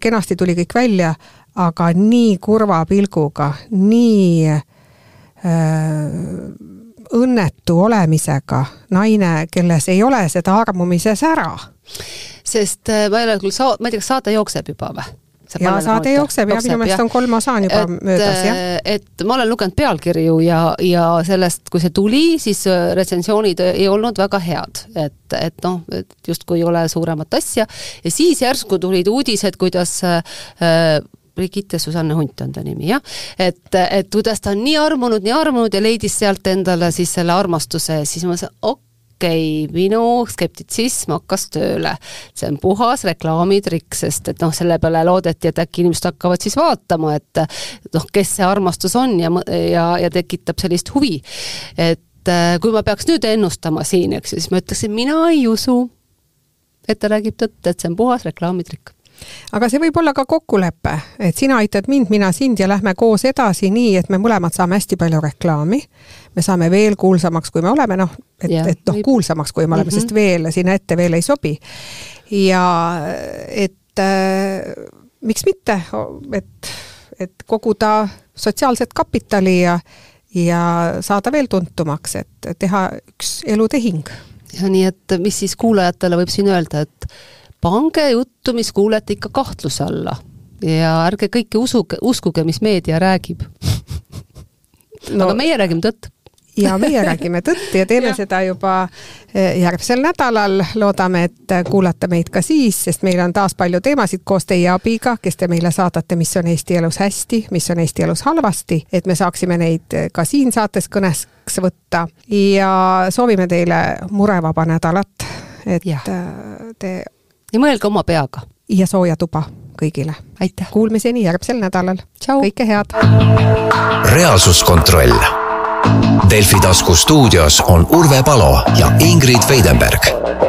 kenasti tuli kõik välja, aga nii kurva pilguga, nii äh, õnnetu olemisega naine, kelles ei ole seda armumise sära. sest äh, ma ei ole küll saa-, ma ei tea, kas saade jookseb juba või? Ja saade jookseb ja minu meelest on kolm osa on juba et, möödas, jah. Äh, et ma olen lugenud pealkirju ja, ja sellest, kui see tuli, siis äh, retsensioonid ei olnud väga head. et, et noh, et justkui ei ole suuremat asja ja siis järsku tulid uudised, kuidas äh, Brigitte Susanne Hunt on ta nimi, jah. et, et kuidas ta on nii armunud, nii armunud ja leidis sealt endale siis selle armastuse, siis ma mõtlesin, okei okay,, minu skeptitsism hakkas tööle. see on puhas reklaamitrikk, sest et noh, selle peale loodeti, et äkki inimesed hakkavad siis vaatama, et noh, kes see armastus on ja, ja, ja tekitab sellist huvi. et äh, kui ma peaks nüüd ennustama siin, eks ju, siis ma ütleksin, mina ei usu, et ta räägib tõtt, et see on puhas reklaamitrikk aga see võib olla ka kokkulepe, et sina aitad mind, mina sind ja lähme koos edasi nii, et me mõlemad saame hästi palju reklaami. me saame veel kuulsamaks, kui me oleme, noh, et, et noh, kuulsamaks, kui me oleme mm, -hmm. sest veel sinna ette veel ei sobi. ja et äh, miks mitte, et, et koguda sotsiaalset kapitali ja ja saada veel tuntumaks, et teha üks elutehing. ja nii, et mis siis kuulajatele võib siin öelda, et pange juttu, mis kuulete ikka kahtluse alla ja ärge kõike usuge, uskuge, mis meedia räägib no, aga meie räägime tõtt ja meie räägime tõtt ja teeme *laughs* ja. seda juba eh, järgmisel nädalal. loodame, et kuulate meid ka siis, sest meil on taas palju teemasid koos teie abiga, kes te meile saadate, mis on Eesti elus hästi, mis on Eesti elus halvasti, et me saaksime neid ka siin saates kõneks võtta ja soovime teile murevaba nädalat, et ja. te ja mõelge oma peaga. ja sooja tuba kõigile. aitäh! Kuulmiseni järgmisel nädalal. kõike head! reaalsuskontroll. Delfi tasku stuudios on Urve Palo ja Ingrid Veidenberg